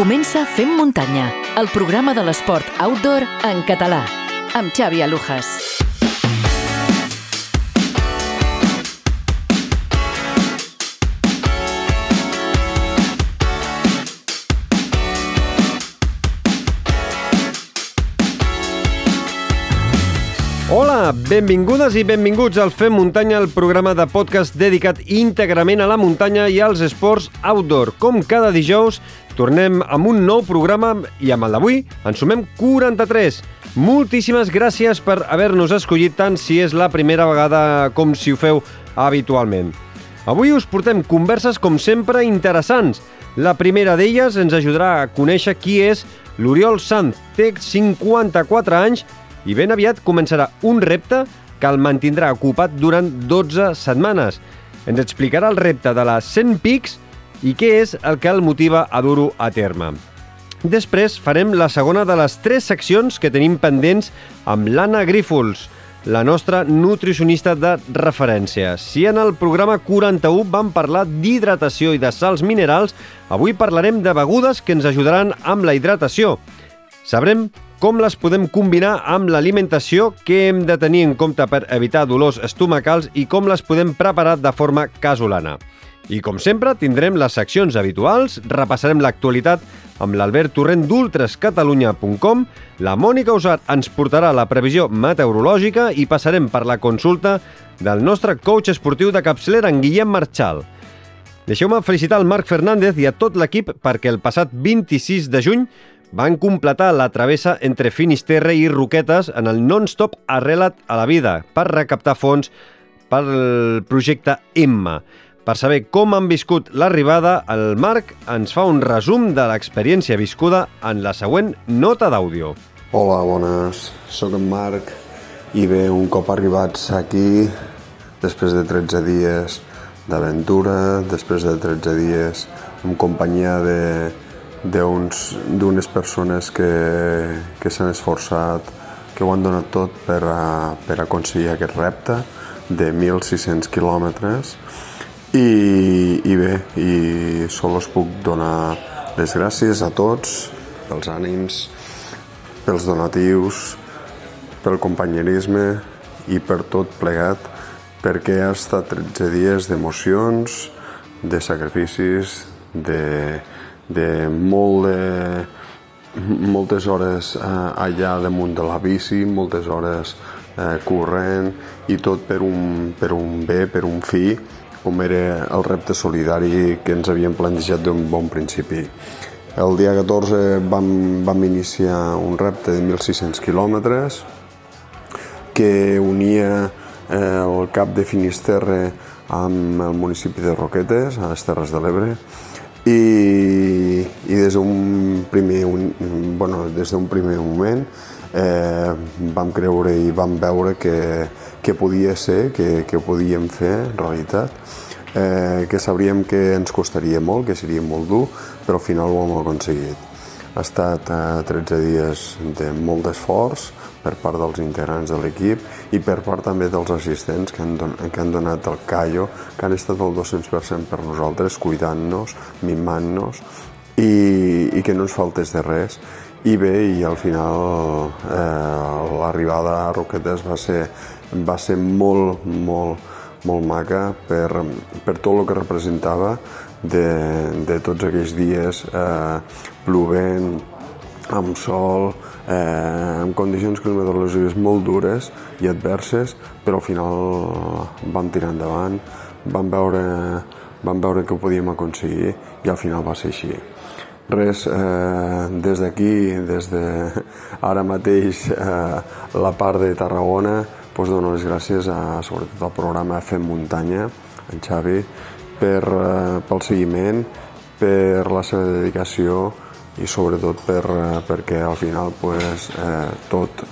Comença Fem Muntanya, el programa de l'esport outdoor en català, amb Xavi Alujas. Hola, benvingudes i benvinguts al Fem Muntanya, el programa de podcast dedicat íntegrament a la muntanya i als esports outdoor. Com cada dijous, tornem amb un nou programa i amb el d'avui en sumem 43. Moltíssimes gràcies per haver-nos escollit tant si és la primera vegada com si ho feu habitualment. Avui us portem converses, com sempre, interessants. La primera d'elles ens ajudarà a conèixer qui és l'Oriol Sanz. Té 54 anys i ben aviat començarà un repte que el mantindrà ocupat durant 12 setmanes. Ens explicarà el repte de les 100 pics i què és el que el motiva a dur-ho a terme. Després farem la segona de les tres seccions que tenim pendents amb l'Anna Grífols, la nostra nutricionista de referència. Si en el programa 41 vam parlar d'hidratació i de sals minerals, avui parlarem de begudes que ens ajudaran amb la hidratació. Sabrem com les podem combinar amb l'alimentació, què hem de tenir en compte per evitar dolors estomacals i com les podem preparar de forma casolana. I com sempre, tindrem les seccions habituals, repassarem l'actualitat amb l'Albert Torrent d'ultrascatalunya.com, la Mònica Usat ens portarà la previsió meteorològica i passarem per la consulta del nostre coach esportiu de capçalera, en Guillem Marchal. Deixeu-me felicitar el Marc Fernández i a tot l'equip perquè el passat 26 de juny van completar la travessa entre Finisterre i Roquetes en el non-stop Arrela't a la vida per recaptar fons pel projecte Emma. Per saber com han viscut l'arribada, el Marc ens fa un resum de l'experiència viscuda en la següent nota d'àudio. Hola, bones. Soc en Marc i bé, un cop arribats aquí, després de 13 dies d'aventura, després de 13 dies en companyia de, d'unes persones que, que s'han esforçat, que ho han donat tot per, a, per aconseguir aquest repte de 1.600 quilòmetres i, i bé, i sols puc donar les gràcies a tots pels ànims, pels donatius, pel companyerisme i per tot plegat perquè ha estat 13 dies d'emocions, de sacrificis, de, de molt de, moltes hores eh, allà damunt de la bici, moltes hores eh, corrent i tot per un, per un bé, per un fi, com era el repte solidari que ens havíem plantejat d'un bon principi. El dia 14 vam, vam iniciar un repte de 1.600 quilòmetres que unia eh, el cap de Finisterre amb el municipi de Roquetes, a les Terres de l'Ebre, i, i des d'un primer, un, bueno, des d'un primer moment eh, vam creure i vam veure que, que podia ser, que, que podíem fer en realitat, eh, que sabríem que ens costaria molt, que seria molt dur, però al final ho hem aconseguit. Ha estat eh, 13 dies de molt d'esforç per part dels integrants de l'equip i per part també dels assistents que han, don que han donat el callo, que han estat el 200% per nosaltres, cuidant-nos, mimant-nos i, i que no ens faltés de res. I bé, i al final eh, l'arribada a Roquetes va ser, va ser molt, molt, molt maca per, per tot el que representava de, de tots aquells dies eh, plovent, amb sol, eh, amb condicions climatològiques molt dures i adverses, però al final vam tirar endavant, vam veure, vam veure que ho podíem aconseguir i al final va ser així. Res, eh, des d'aquí, des de ara mateix eh, la part de Tarragona, doncs dono les gràcies a, sobretot al programa Fem Muntanya, en Xavi, per, eh, pel seguiment, per la seva dedicació i sobretot per, eh, perquè al final pues, eh, tot,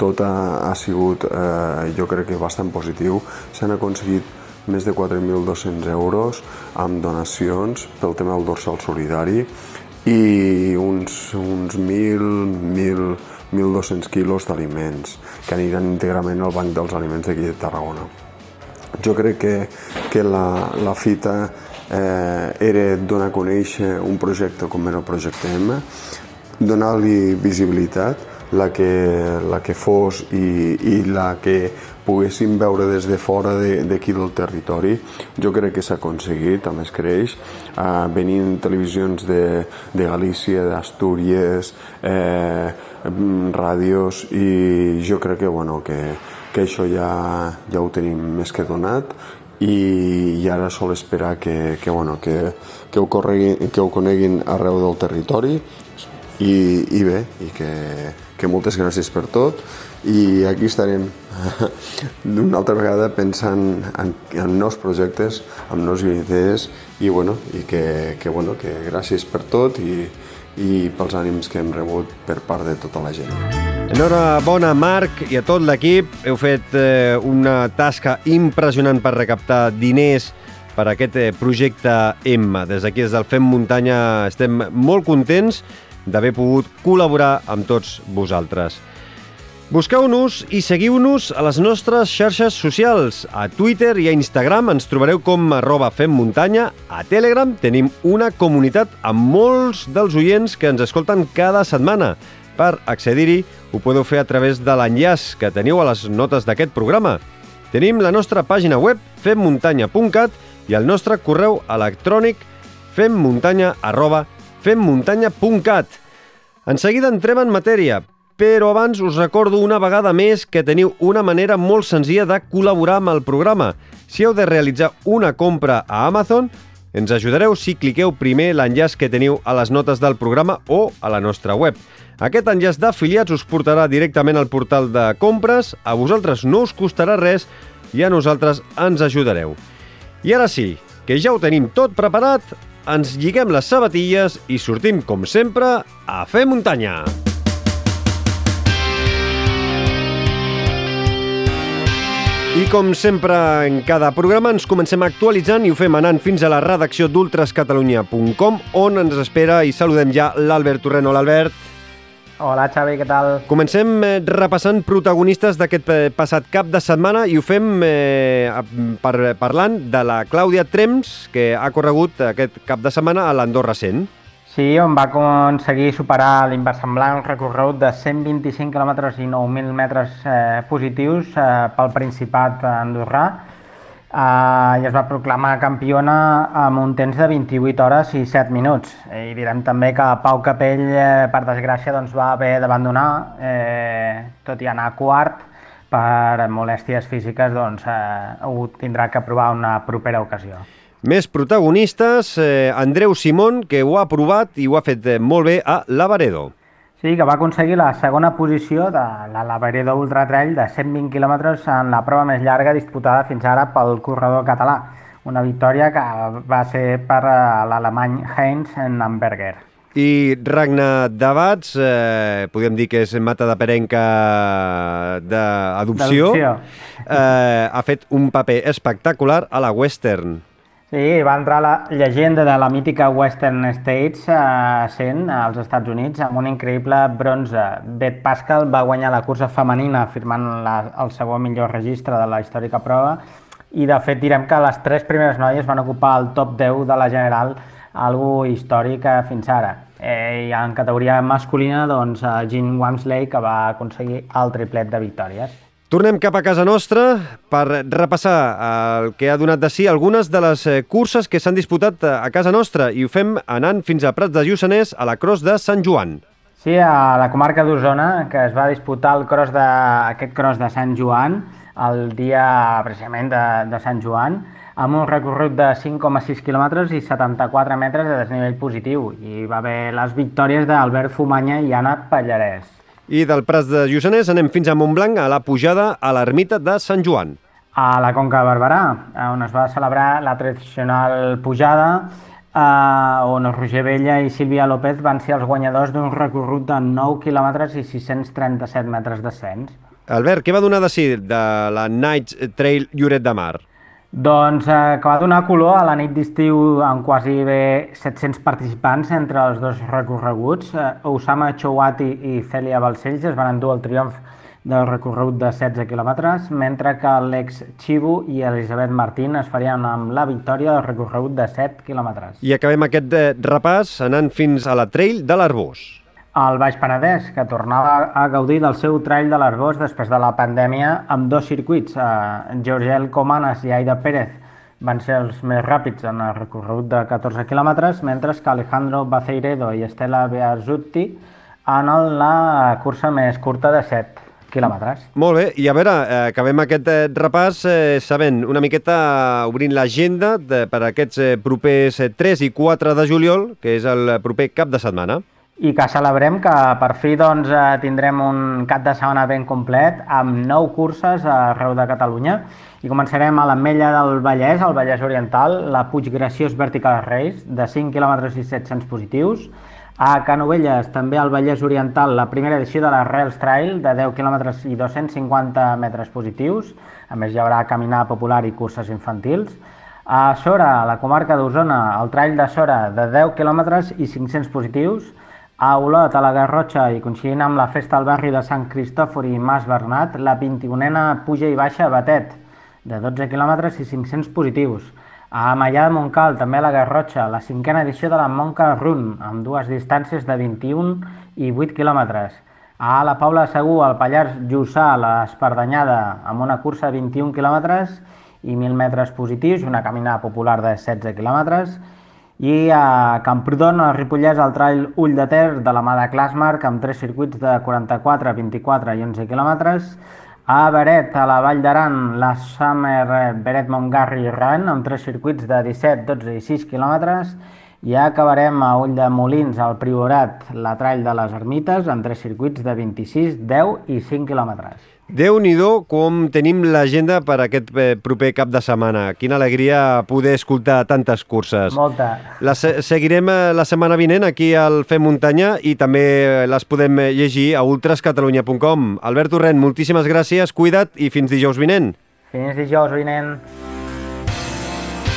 tot ha, ha sigut, eh, jo crec que bastant positiu. S'han aconseguit més de 4.200 euros amb donacions pel tema del dorsal solidari i uns, uns 1.000, 1.200 quilos d'aliments que aniran íntegrament al Banc dels Aliments d'aquí de Tarragona. Jo crec que, que la, la fita eh, era donar a conèixer un projecte com era el projecte M, donar-li visibilitat, la que, la que fos i, i la que poguéssim veure des de fora d'aquí de, del territori. Jo crec que s'ha aconseguit, també es creix, eh, venint televisions de, de Galícia, d'Astúries, eh, ràdios, i jo crec que, bueno, que, que això ja, ja ho tenim més que donat. I, i ara sol esperar que, que, bueno, que, que, ho correguin, que ho coneguin arreu del territori. I, i bé, i que, que moltes gràcies per tot. I aquí estarem una altra vegada pensant en, en nous projectes, en nous idees i, bueno, i que, que, bueno, que gràcies per tot i, i pels ànims que hem rebut per part de tota la gent. Enhorabona, Marc, i a tot l'equip. Heu fet eh, una tasca impressionant per recaptar diners per aquest eh, projecte M. Des d'aquí, des del Fem Muntanya, estem molt contents d'haver pogut col·laborar amb tots vosaltres. Busqueu-nos i seguiu-nos a les nostres xarxes socials. A Twitter i a Instagram ens trobareu com arroba femmuntanya. A Telegram tenim una comunitat amb molts dels oients que ens escolten cada setmana. Per accedir-hi ho podeu fer a través de l'enllaç que teniu a les notes d'aquest programa. Tenim la nostra pàgina web femmuntanya.cat i el nostre correu electrònic femmuntanya arroba femmuntanya.cat. En seguida entrem en matèria, però abans us recordo una vegada més que teniu una manera molt senzilla de col·laborar amb el programa. Si heu de realitzar una compra a Amazon, ens ajudareu si cliqueu primer l'enllaç que teniu a les notes del programa o a la nostra web. Aquest enllaç d'afiliats us portarà directament al portal de compres, a vosaltres no us costarà res i a nosaltres ens ajudareu. I ara sí, que ja ho tenim tot preparat, ens lliguem les sabatilles i sortim, com sempre, a fer muntanya! I com sempre en cada programa ens comencem actualitzant i ho fem anant fins a la redacció d'ultrascatalunya.com on ens espera i saludem ja l'Albert Torrent. Hola, Albert. Hola, Xavi, què tal? Comencem eh, repassant protagonistes d'aquest eh, passat cap de setmana i ho fem eh, par parlant de la Clàudia Trems, que ha corregut aquest cap de setmana a l'Andorra 100. Sí, on va aconseguir superar l'inversemblant recorregut de 125 km i 9.000 metres eh, positius eh, pel Principat andorrà eh, i es va proclamar campiona amb un temps de 28 hores i 7 minuts. I direm també que Pau Capell, eh, per desgràcia, doncs, va haver d'abandonar, eh, tot i anar quart, per molèsties físiques, doncs, eh, ho tindrà que provar una propera ocasió. Més protagonistes, eh, Andreu Simón, que ho ha provat i ho ha fet eh, molt bé a Lavaredo. Sí, que va aconseguir la segona posició de la Lavaredo Ultra Trail de 120 km en la prova més llarga disputada fins ara pel corredor català. Una victòria que va ser per eh, l'alemany Heinz Namberger. I Ragnar Davats, eh, podríem dir que és mata de perenca d'adopció, eh, ha fet un paper espectacular a la Western. Sí, va entrar la llegenda de la mítica Western States a 100 als Estats Units amb un increïble bronze. Beth Pascal va guanyar la cursa femenina firmant la, el segon millor registre de la històrica prova i de fet direm que les tres primeres noies van ocupar el top 10 de la general, algo històric fins ara. Eh, I en categoria masculina, doncs, Jean Wamsley, que va aconseguir el triplet de victòries. Tornem cap a casa nostra per repassar el que ha donat de si algunes de les eh, curses que s'han disputat eh, a casa nostra i ho fem anant fins a Prats de Lluçanès a la Cros de Sant Joan. Sí, a la comarca d'Osona, que es va disputar el cross de, aquest cross de Sant Joan el dia precisament de, de Sant Joan, amb un recorregut de 5,6 km i 74 metres de desnivell positiu. I va haver les victòries d'Albert Fumanya i Anna Pallarès. I del Prats de Lluçanès anem fins a Montblanc, a la pujada a l'ermita de Sant Joan. A la Conca de Barberà, on es va celebrar la tradicional pujada, eh, on Roger Vella i Sílvia López van ser els guanyadors d'un recorregut de 9 km i 637 metres d'ascens. Albert, què va donar de si de la Night Trail Lloret de Mar? Doncs eh, que va donar color a la nit d'estiu amb quasi bé 700 participants entre els dos recorreguts. Eh, Osama Chouati i Celia Balcells es van endur el triomf del recorregut de 16 quilòmetres, mentre que l'ex Chibu i Elisabet Martín es farien amb la victòria del recorregut de 7 quilòmetres. I acabem aquest eh, repàs anant fins a la Trail de l'Arbós. El Baix Penedès, que tornava a gaudir del seu trail de l'Arbós després de la pandèmia amb dos circuits. Eh, Georgiel Comanes i Aida Pérez van ser els més ràpids en el recorregut de 14 quilòmetres, mentre que Alejandro Baceiredo i Estela Beazutti en la cursa més curta de 7 quilòmetres. Molt bé, i a veure, eh, acabem aquest eh, repàs eh, sabent una miqueta obrint l'agenda per aquests eh, propers eh, 3 i 4 de juliol, que és el proper cap de setmana. I que celebrem que per fi doncs, eh, tindrem un cap de setmana ben complet amb nou curses arreu de Catalunya i començarem a l'Ametlla del Vallès, al Vallès Oriental, la Puig Graciós Vertical Race, de 5 km i 700 positius, a Canovelles, també al Vallès Oriental, la primera edició de la Rails Trail de 10 km i 250 metres positius. A més, hi haurà caminar popular i curses infantils. A Sora, a la comarca d'Osona, el Trail de Sora de 10 km i 500 positius. A Olot, a la Garrotxa, i coincidint amb la festa al barri de Sant Cristòfor i Mas Bernat, la 21a puja i baixa Batet, de 12 km i 500 positius. A Maià de Montcal, també a la Garrotxa, la cinquena edició de la Monca Run, amb dues distàncies de 21 i 8 quilòmetres. A la Paula Segur, al Pallars Jussà, l'Espardanyada, amb una cursa de 21 quilòmetres i 1.000 metres positius, una caminada popular de 16 quilòmetres. I a Camprodon, a Ripollès, el trail Ull de Ter de la mà de Clasmark, amb tres circuits de 44, 24 i 11 quilòmetres. A Beret, a la Vall d'Aran, la Summer Beret Montgarri Run, amb tres circuits de 17, 12 i 6 quilòmetres. I acabarem a Ull de Molins, al Priorat, la Trall de les Ermites, amb tres circuits de 26, 10 i 5 quilòmetres déu nhi com tenim l'agenda per aquest eh, proper cap de setmana. Quina alegria poder escoltar tantes curses. Molta. Les seguirem eh, la setmana vinent aquí al Fem Muntanya i també les podem llegir a ultrascatalunya.com. Albert Torrent, moltíssimes gràcies, cuida't i fins dijous vinent. Fins dijous vinent.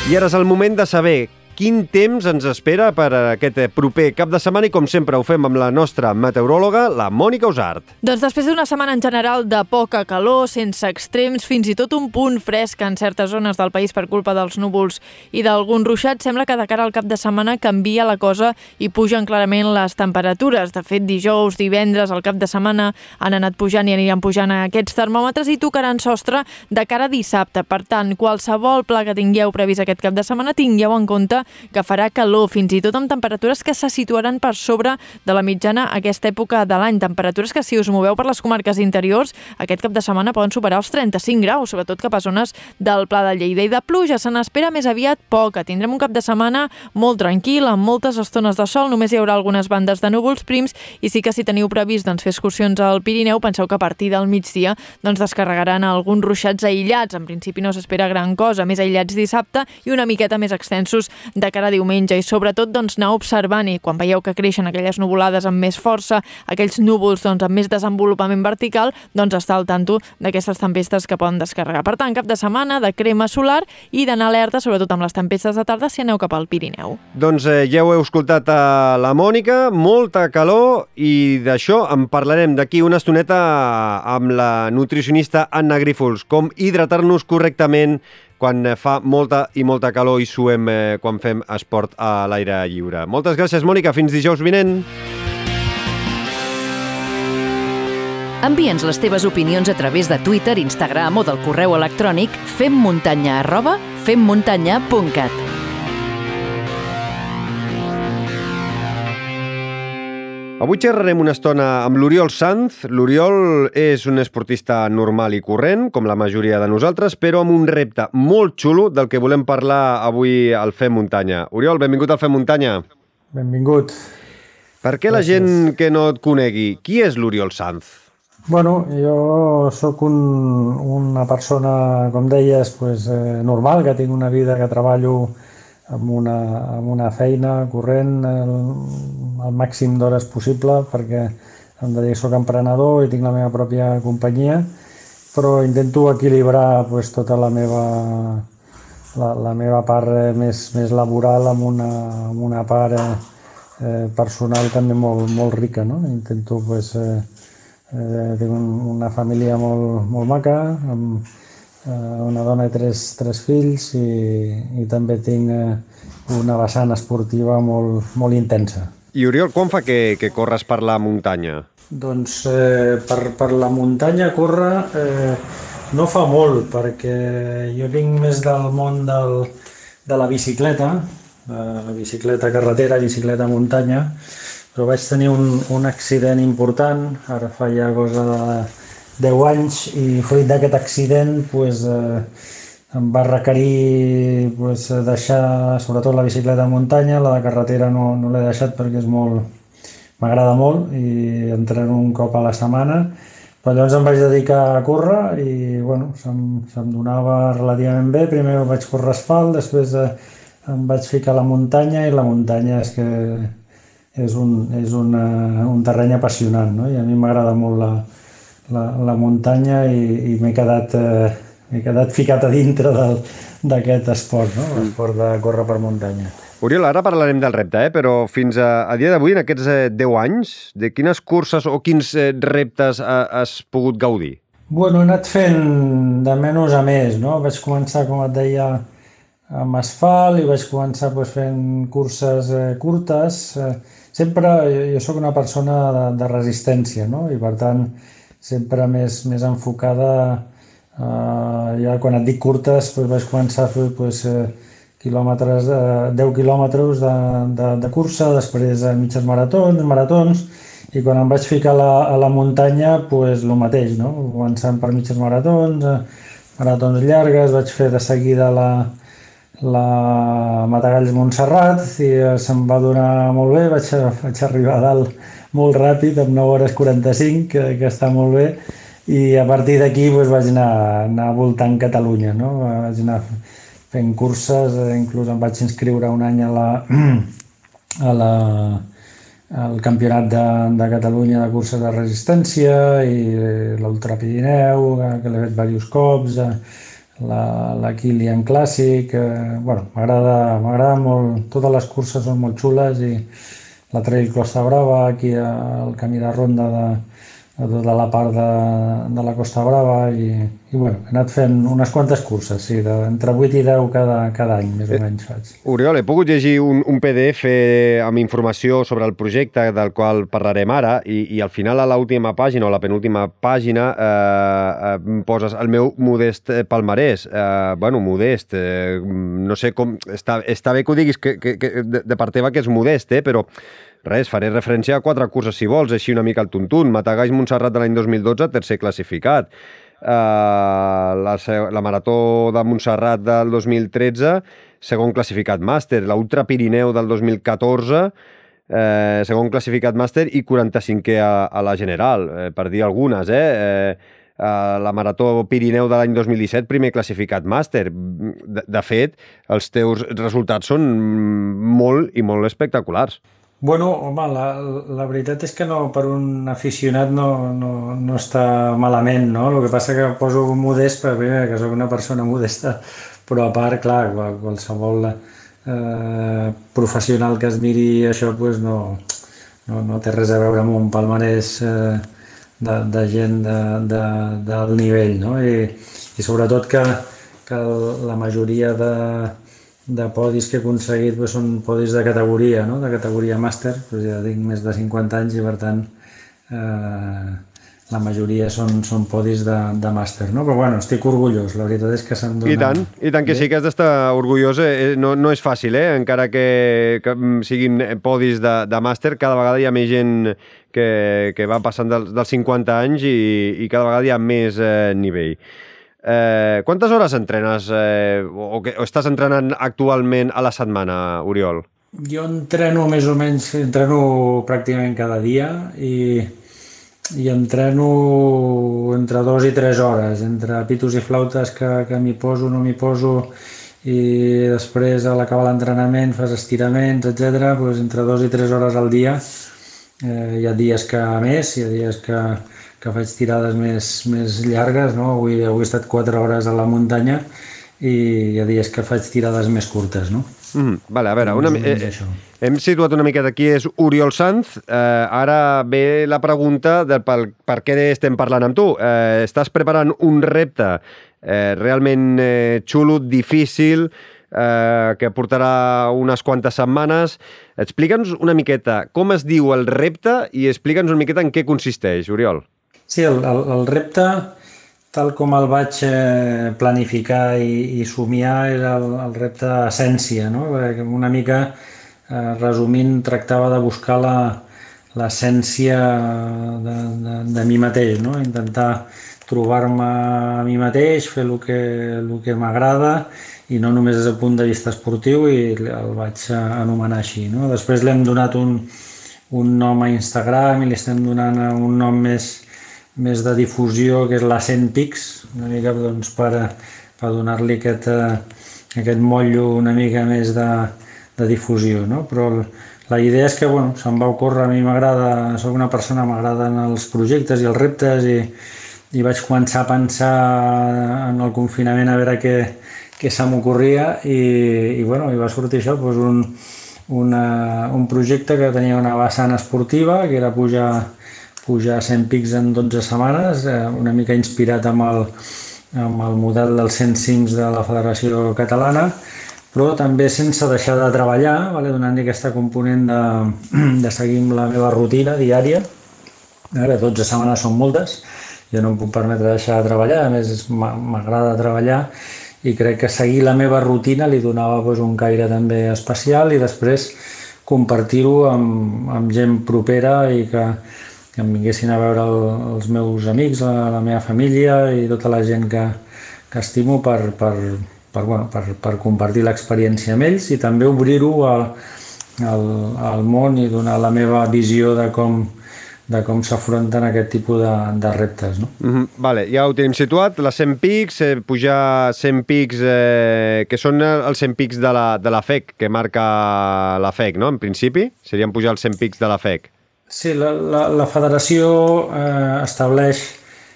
I ara és el moment de saber quin temps ens espera per aquest proper cap de setmana i com sempre ho fem amb la nostra meteoròloga, la Mònica Usart. Doncs després d'una setmana en general de poca calor, sense extrems, fins i tot un punt fresc en certes zones del país per culpa dels núvols i d'algun ruixat, sembla que de cara al cap de setmana canvia la cosa i pugen clarament les temperatures. De fet, dijous, divendres, al cap de setmana han anat pujant i aniran pujant aquests termòmetres i tocaran sostre de cara a dissabte. Per tant, qualsevol pla que tingueu previst aquest cap de setmana, tingueu en compte que farà calor, fins i tot amb temperatures que se situaran per sobre de la mitjana aquesta època de l'any. Temperatures que, si us moveu per les comarques interiors, aquest cap de setmana poden superar els 35 graus, sobretot cap a zones del Pla de Lleida. I de pluja se n'espera més aviat poca. Tindrem un cap de setmana molt tranquil, amb moltes estones de sol, només hi haurà algunes bandes de núvols prims i sí que si teniu previst doncs, fer excursions al Pirineu, penseu que a partir del migdia doncs, descarregaran alguns ruixats aïllats. En principi no s'espera gran cosa, més aïllats dissabte i una miqueta més extensos de cara a diumenge i sobretot doncs, anar observant i quan veieu que creixen aquelles nuvolades amb més força, aquells núvols doncs, amb més desenvolupament vertical, doncs estar al tanto d'aquestes tempestes que poden descarregar. Per tant, cap de setmana de crema solar i d'anar alerta, sobretot amb les tempestes de tarda, si aneu cap al Pirineu. Doncs eh, ja ho heu escoltat a la Mònica, molta calor i d'això en parlarem d'aquí una estoneta amb la nutricionista Anna Grífols, com hidratar-nos correctament quan fa molta i molta calor i suem eh, quan fem esport a l'aire lliure. Moltes gràcies, Mònica. Fins dijous vinent. Envia'ns les teves opinions a través de Twitter, Instagram o del correu electrònic femmuntanya arroba femmuntanya.cat. Avui xerrarem una estona amb l'Oriol Sanz. L'Oriol és un esportista normal i corrent, com la majoria de nosaltres, però amb un repte molt xulo del que volem parlar avui al Fem Muntanya. Oriol, benvingut al Fem Muntanya. Benvingut. Per què la gent que no et conegui, qui és l'Oriol Sanz? Bueno, jo sóc un, una persona, com deies, pues, eh, normal, que tinc una vida que treballo amb una, amb una feina corrent el, el màxim d'hores possible perquè em dedico, soc emprenedor i tinc la meva pròpia companyia, però intento equilibrar pues, tota la meva, la, la meva part eh, més, més laboral amb una, amb una part eh, eh, personal també molt, molt rica. No? Intento pues, eh, Eh, tinc un, una família molt, molt maca, amb una dona i tres, tres fills i, i també tinc eh, una vessant esportiva molt, molt intensa. I Oriol, quan fa que, que corres per la muntanya? Doncs eh, per, per la muntanya córrer eh, no fa molt, perquè jo vinc més del món del, de la bicicleta, la bicicleta carretera, bicicleta muntanya, però vaig tenir un, un accident important, ara fa ja cosa de 10 anys, i fruit d'aquest accident pues, eh, em va requerir pues, deixar sobretot la bicicleta de muntanya, la de carretera no, no l'he deixat perquè és molt, m'agrada molt i entreno un cop a la setmana, però llavors em vaig dedicar a córrer i bueno, se'm, se'm donava relativament bé, primer vaig córrer asfalt, després eh, em vaig ficar a la muntanya i la muntanya és que és un, és una, un terreny apassionant, no? i a mi m'agrada molt la, la, la muntanya i, i m'he quedat, eh, quedat ficat a dintre d'aquest esport, no? l'esport de córrer per muntanya. Oriol, ara parlarem del repte, eh? però fins a, a dia d'avui, en aquests eh, 10 anys, de quines curses o quins eh, reptes ha, has pogut gaudir? Bueno, he anat fent de menys a més, no? Vaig començar, com et deia, amb asfalt i vaig començar pues, fent curses eh, curtes. Eh, sempre jo, jo sóc una persona de, de resistència, no? I per tant, sempre més, més enfocada eh, ja quan et dic curtes pues, vaig començar a fer pues, eh, quilòmetres, de, 10 quilòmetres de, de, de cursa, després a mitges maratons, maratons, i quan em vaig ficar a la, a la muntanya, pues, el mateix, no? començant per mitges maratons, maratons llargues, vaig fer de seguida la, la Matagalls Montserrat i se'm va donar molt bé, vaig, vaig arribar a dalt molt ràpid, amb 9 hores 45, que, que està molt bé, i a partir d'aquí pues, vaig anar, anar voltant Catalunya, no? vaig anar fent curses, eh, inclús em vaig inscriure un any a la, a la, al Campionat de, de Catalunya de curses de resistència i l'Ultra Pirineu, que l'he fet diversos cops, eh, la, la Kilian Clàssic, eh, bueno, m'agrada molt, totes les curses són molt xules i la Trail Costa Brava, aquí al camí de ronda de, de tota la part de, de la Costa Brava i, i bueno, he anat fent unes quantes curses, sí, de, entre 8 i 10 cada, cada any, més o menys faig. Oriol, he pogut llegir un, un PDF amb informació sobre el projecte del qual parlarem ara i, i al final a l'última pàgina o la penúltima pàgina eh, eh, poses el meu modest palmarès. Eh, bueno, modest, eh, no sé com... Està, està bé que ho diguis que, que, que de, de part teva que és modest, eh, però Res, faré referència a quatre curses, si vols, així una mica al tuntun. Matagalls Montserrat de l'any 2012, tercer classificat. Uh, la, la Marató de Montserrat del 2013, segon classificat màster. l'Ultra Pirineu del 2014, eh, segon classificat màster i 45è a, a la general, eh, per dir algunes, eh? eh Uh, la Marató Pirineu de l'any 2017, primer classificat màster. De, de fet, els teus resultats són molt i molt espectaculars. Bueno, home, la, la veritat és que no, per un aficionat no, no, no està malament, no? El que passa que poso modest perquè que sóc una persona modesta, però a part, clar, qualsevol eh, professional que es miri això pues no, no, no té res a veure amb un palmarès eh, de, de gent de, de, del nivell, no? I, i sobretot que, que la majoria de, de podis que he aconseguit doncs, són podis de categoria, no? de categoria màster, doncs ja tinc més de 50 anys i per tant eh, la majoria són, són podis de, de màster, no? però bueno, estic orgullós, la veritat és que se'm dona... I tant, i tant que sí que has d'estar orgullós, eh? no, no és fàcil, eh? encara que, que siguin podis de, de màster, cada vegada hi ha més gent que, que va passant dels, dels 50 anys i, i cada vegada hi ha més eh, nivell. Eh, quantes hores entrenes eh, o, que, o estàs entrenant actualment a la setmana, Oriol? Jo entreno més o menys, entreno pràcticament cada dia i, i entreno entre dos i tres hores, entre pitos i flautes que, que m'hi poso, no m'hi poso i després a l'acabar l'entrenament fas estiraments, etc. Doncs entre dos i tres hores al dia. Eh, hi ha dies que més, hi ha dies que, que faig tirades més, més llargues, no? Avui, avui he estat 4 hores a la muntanya i hi ha dies que faig tirades més curtes, no? Mm, vale, a veure, una, eh, hem situat una miqueta aquí, és Oriol Sanz. Eh, ara ve la pregunta de pel, per què estem parlant amb tu. Eh, estàs preparant un repte eh, realment eh, xulo, difícil, eh, que portarà unes quantes setmanes. Explica'ns una miqueta com es diu el repte i explica'ns una miqueta en què consisteix, Oriol. Sí, el, el, el repte, tal com el vaig eh, planificar i, i somiar, era el, el repte essència, no? Perquè Una mica, eh, resumint, tractava de buscar la l'essència de, de, de mi mateix, no? Intentar trobar-me a mi mateix, fer el que, el que m'agrada i no només des del punt de vista esportiu i el vaig eh, anomenar així. No? Després li hem donat un, un nom a Instagram i li estem donant un nom més, més de difusió que és la 100 pics, una mica doncs, per, per donar-li aquest, eh, aquest motllo una mica més de, de difusió. No? Però la idea és que bueno, se'm va ocórrer, a mi m'agrada, sóc una persona, m'agraden els projectes i els reptes i, i vaig començar a pensar en el confinament a veure què, què se m'ocorria i, i, bueno, i va sortir això, doncs un, una, un projecte que tenia una vessant esportiva, que era pujar, pujar 100 pics en 12 setmanes, eh, una mica inspirat amb el, amb el model dels 100 cims de la Federació Catalana, però també sense deixar de treballar, vale? donant-li aquesta component de, de seguir amb la meva rutina diària. Ara, 12 setmanes són moltes, jo no em puc permetre deixar de treballar, a més és- m'a- m'agrada treballar i crec que seguir la meva rutina li donava doncs, un caire també especial i després compartir-ho amb, amb gent propera i que, que em vinguessin a veure el, els meus amics, la, la meva família i tota la gent que, que estimo per, per, per, bueno, per, per compartir l'experiència amb ells i també obrir-ho al, al, al món i donar la meva visió de com, de com s'afronten aquest tipus de, de reptes. No? Mm -hmm. Vale, ja ho tenim situat, les 100 pics, eh, pujar 100 pics, eh, que són els 100 pics de la, de la FEC, que marca la FEC, no?, en principi? Serien pujar els 100 pics de la FEC. Sí, la, la, la federació eh, estableix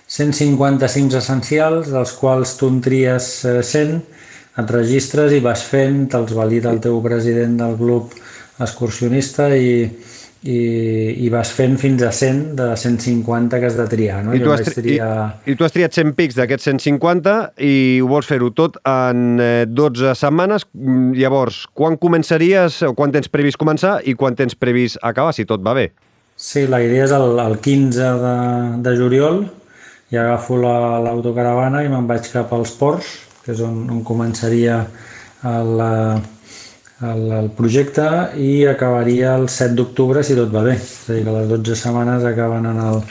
150 cims essencials, dels quals tu en tries eh, 100, et registres i vas fent, te'ls valida el teu president del club excursionista i, i, i vas fent fins a 100 de 150 que has de triar. No? I, tu has, tri- triar... i, I tu has triat 100 pics d'aquests 150 i ho vols fer-ho tot en eh, 12 setmanes. Mm, Llavors, quan començaries, o quan tens previst començar i quan tens previst acabar, si tot va bé? Sí, la idea és el, el 15 de, de juliol i agafo la- l'autocaravana i me'n vaig cap als ports, que és on, on començaria el, el, el projecte i acabaria el 7 d'octubre si tot va bé. És a dir, que les 12 setmanes acaben en el,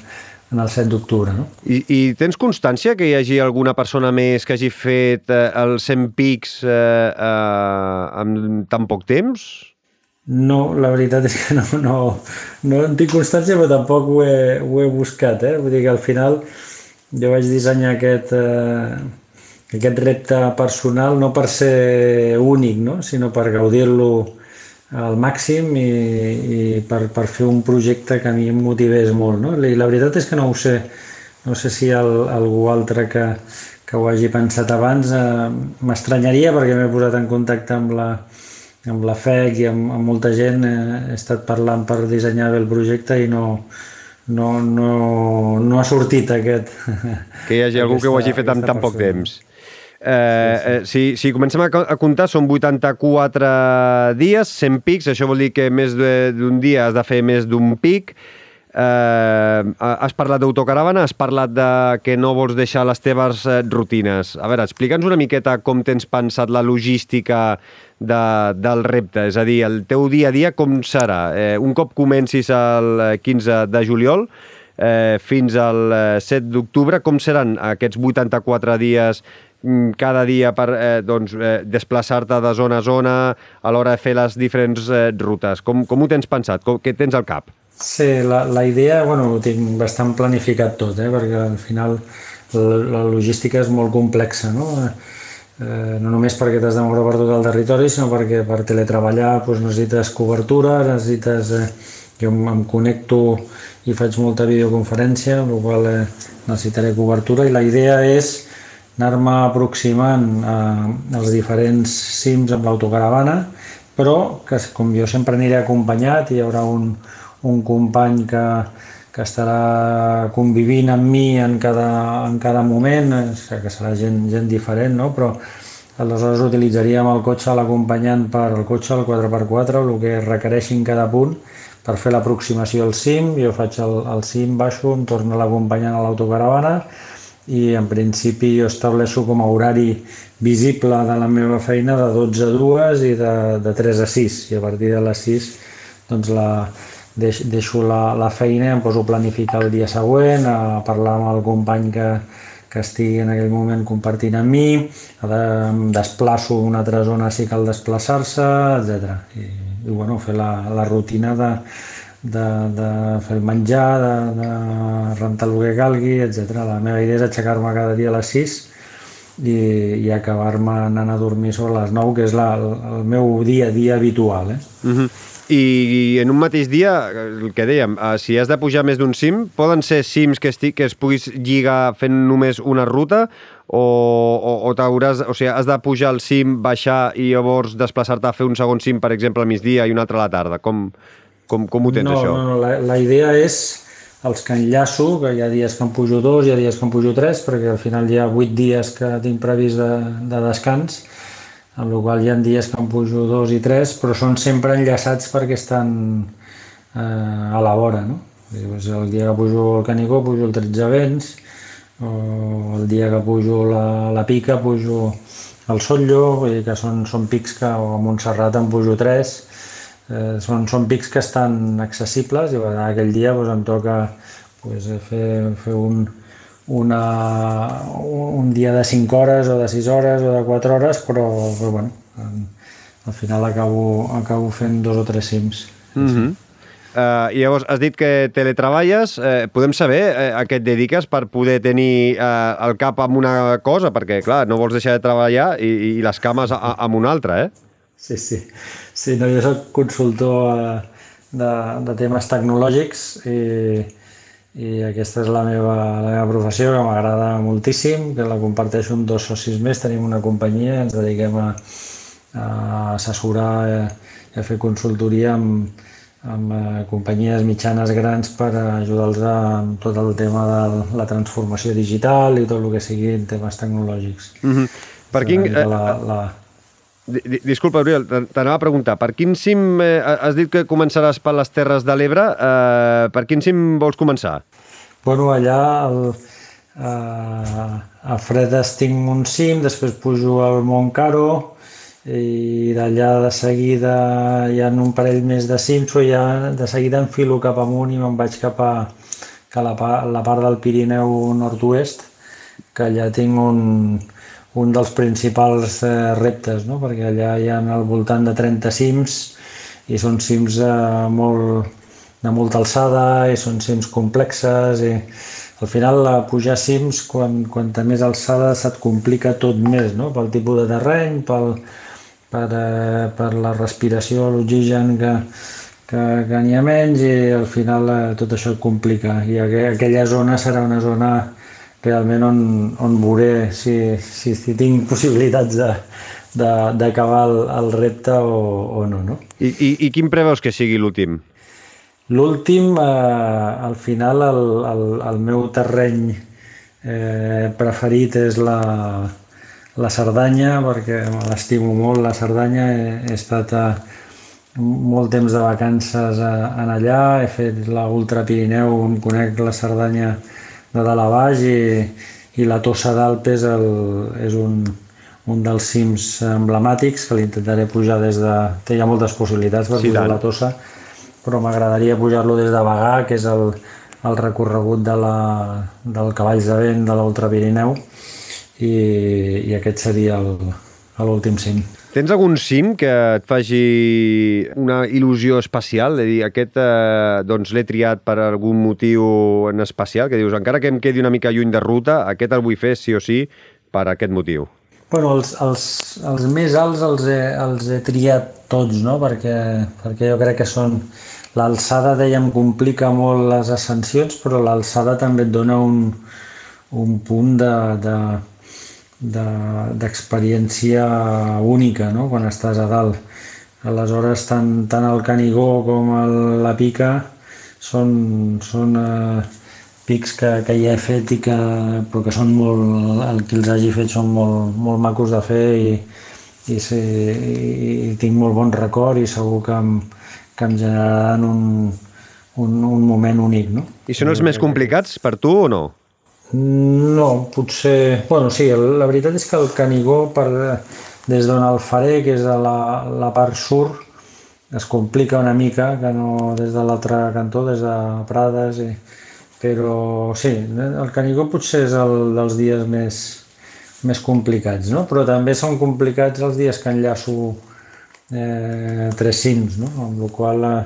en el 7 d'octubre. No? I, I tens constància que hi hagi alguna persona més que hagi fet eh, els 100 pics eh, eh, en tan poc temps? No, la veritat és que no, no, no en tinc constància, però tampoc ho he, ho he buscat. Eh? Vull dir que al final jo vaig dissenyar aquest, eh, aquest repte personal no per ser únic, no? sinó per gaudir-lo al màxim i, i per, per fer un projecte que a mi em motivés molt. No? I la veritat és que no ho sé. No sé si el, algú altre que, que ho hagi pensat abans eh, m'estranyaria perquè m'he posat en contacte amb la, amb la FEC i amb, amb molta gent eh, he estat parlant per dissenyar bé el projecte i no, no, no, no ha sortit aquest... Que hi hagi algú que ho hagi aquesta- fet aquesta tan poc temps. Eh, eh, si, si comencem a, a comptar, són 84 dies, 100 pics, això vol dir que més d'un dia has de fer més d'un pic. Eh, has parlat d'autocaravana, has parlat de que no vols deixar les teves eh, rutines. A veure, explica'ns una miqueta com tens pensat la logística de, del repte, és a dir, el teu dia a dia com serà? Eh, un cop comencis el eh, 15 de juliol, eh, fins al eh, 7 d'octubre, com seran aquests 84 dies cada dia per eh, doncs, eh, desplaçar-te de zona a zona a l'hora de fer les diferents eh, rutes? Com, com ho tens pensat? Com, què tens al cap? Sí, la, la idea, bueno, ho tinc bastant planificat tot, eh, perquè al final la, la logística és molt complexa, no? Eh, no només perquè t'has de moure per tot el territori, sinó perquè per teletreballar doncs, necessites cobertura, necessites... Eh, jo em, em connecto i faig molta videoconferència, amb la qual eh, necessitaré cobertura i la idea és anar-me aproximant a, als diferents cims amb l'autocaravana però que com jo sempre aniré acompanyat, hi haurà un, un company que, que estarà convivint amb mi en cada, en cada moment, que serà gent, gent diferent, no? però aleshores utilitzaríem el cotxe l'acompanyant per el cotxe, el 4x4, el que requereixi en cada punt, per fer l'aproximació al cim, jo faig el, el cim, baixo, em torno l'acompanyant a l'autocaravana i en principi jo estableixo com a horari visible de la meva feina de 12 a 2 i de, de 3 a 6 i a partir de les 6 doncs la, deix, deixo la, la feina em poso a planificar el dia següent, a parlar amb el company que, que estigui en aquell moment compartint amb mi, de, em desplaço a una altra zona si cal desplaçar-se, etc. I, i bueno, fer la, la rutina de, de, de fer menjar, de, de rentar el que calgui, etc. La meva idea és aixecar-me cada dia a les 6 i, i acabar-me anant a dormir sobre les 9, que és la, el, el meu dia a dia habitual. Eh? Uh -huh. I en un mateix dia, el que dèiem, eh, si has de pujar més d'un cim, poden ser cims que, estic, que es puguis lligar fent només una ruta o, o, o t'hauràs... O sigui, has de pujar al cim, baixar i llavors desplaçar-te a fer un segon cim, per exemple, al migdia i un altre a la tarda. Com, com, com ho tens, no, això? No, no, la, la idea és els que enllaço, que hi ha dies que en pujo dos, hi ha dies que en pujo tres, perquè al final hi ha vuit dies que tinc previst de, de descans, amb la qual hi ha dies que en pujo dos i tres, però són sempre enllaçats perquè estan eh, a la vora, no? El dia que pujo el Canigó pujo el 13 vents, o el dia que pujo la, la Pica pujo el Sotllo, vull dir que són, són pics que a Montserrat en pujo 3, eh, són, són pics que estan accessibles i aquell dia doncs, em toca doncs, fer, fer un, una, un dia de 5 hores o de 6 hores o de 4 hores, però, però bueno, al final acabo, acabo fent dos o tres cims. Mm -hmm. Uh, I llavors, has dit que teletreballes. Uh, podem saber uh, a què et dediques per poder tenir uh, el cap amb una cosa? Perquè, clar, no vols deixar de treballar i, i les cames a, amb una altra, eh? Sí, sí. Sí, no, jo soc consultor uh, de, de temes tecnològics i, i aquesta és la meva, la meva professió que m'agrada moltíssim, que la comparteixo amb dos socis més, tenim una companyia, ens dediquem a, a assessorar i a fer consultoria amb, amb eh, companyies mitjanes grans per ajudar-los amb tot el tema de la transformació digital i tot el que sigui en temes tecnològics. Mm -hmm. Per quin... La, la, Disculpa, Oriol, t'anava a preguntar, per quin cim, eh, has dit que començaràs per les Terres de l'Ebre, eh, per quin cim vols començar? Bueno, allà el, eh, a Fredes tinc un cim, després pujo al Montcaro, i d'allà de seguida hi ha un parell més de cims, però ja de seguida enfilo cap amunt i me'n vaig cap a, a la, la part del Pirineu nord-oest, que allà tinc un, un dels principals eh, reptes, no? perquè allà hi ha al voltant de 30 cims i són cims eh, molt, de molta alçada i són cims complexes i al final la pujar cims quan, quanta més alçada se't complica tot més no? pel tipus de terreny, pel, per, eh, per la respiració, l'oxigen que, que, que n'hi ha menys i al final eh, tot això complica i aquella zona serà una zona realment on, on veuré si, si, si tinc possibilitats de, d'acabar el, el repte o, o no. no? I, i, I quin preveus que sigui l'últim? L'últim, eh, al final, el, el, el meu terreny eh, preferit és la, la Cerdanya, perquè l'estimo molt, la Cerdanya. He, he estat a, molt temps de vacances a, en allà, he fet la Ultra Pirineu, on conec la Cerdanya de dalt a baix i, i la Tossa d'Alp és, el, és un, un dels cims emblemàtics que l'intentaré pujar des de... Té ja moltes possibilitats per sí, pujar tant. la Tossa, però m'agradaria pujar-lo des de Bagà, que és el, el recorregut de la, del Cavalls de Vent de l'Ultra Pirineu, i, i aquest seria l'últim cim. Tens algun cim que et faci una il·lusió especial? És dir, aquest eh, doncs l'he triat per algun motiu en especial, que dius, encara que em quedi una mica lluny de ruta, aquest el vull fer sí o sí per aquest motiu. Bueno, els, els, els més alts els he, els he triat tots, no? perquè, perquè jo crec que són... L'alçada, dèiem, complica molt les ascensions, però l'alçada també et dona un, un punt de, de, d'experiència de, única no? quan estàs a dalt. aleshores tant, tant el Canigó com el, la Pica són, són eh, pics que, que ja he fet i que, però que són molt, el que els hagi fet són molt, molt macos de fer i, i, sí, i tinc molt bon record i segur que em, que em generaran un, un, un moment únic. No? I són els més complicats per tu o no? No, potser... Bueno, sí, la veritat és que el Canigó, per, des d'on el faré, que és a la, la part sud, es complica una mica que no des de l'altre cantó, des de Prades, i... però sí, el Canigó potser és el dels dies més, més complicats, no? però també són complicats els dies que enllaço eh, tres cims, no? amb la qual eh,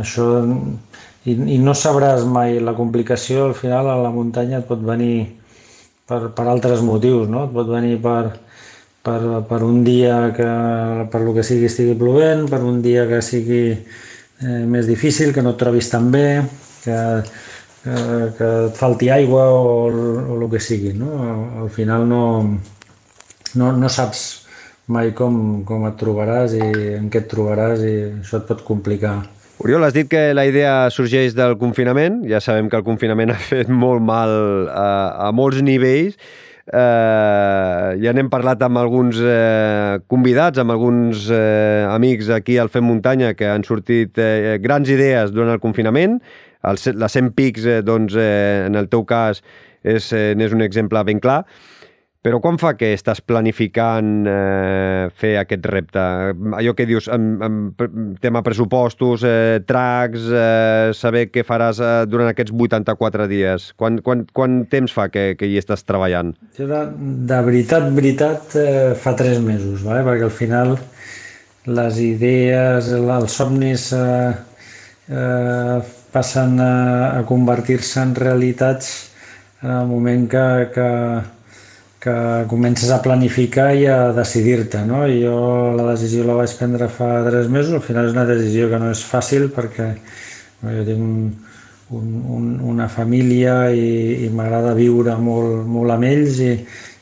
això i, i no sabràs mai la complicació al final a la muntanya et pot venir per, per altres motius, no? et pot venir per, per, per un dia que per lo que sigui estigui plovent, per un dia que sigui eh, més difícil, que no et trobis tan bé, que, que, que et falti aigua o, o el que sigui. No? Al final no, no, no saps mai com, com et trobaràs i en què et trobaràs i això et pot complicar. Oriol, has dit que la idea sorgeix del confinament. Ja sabem que el confinament ha fet molt mal a, a molts nivells Eh, ja n'hem parlat amb alguns eh, convidats, amb alguns eh, amics aquí al Fem Muntanya que han sortit eh, grans idees durant el confinament. El, la 100 pics, eh, doncs, eh, en el teu cas, és, eh, un exemple ben clar. Però quan fa que estàs planificant eh, fer aquest repte? Allò que dius, en, en tema pressupostos, eh, tracks, eh, saber què faràs eh, durant aquests 84 dies. Quan, quan, quan temps fa que, que hi estàs treballant? Jo de, de veritat, veritat, eh, fa tres mesos, vale? perquè al final les idees, els somnis eh, eh, passen a, a convertir-se en realitats en el moment que, que, que comences a planificar i a decidir-te, no? Jo la decisió la vaig prendre fa tres mesos, al final és una decisió que no és fàcil perquè jo tinc un, un, un, una família i, i m'agrada viure molt, molt amb ells i,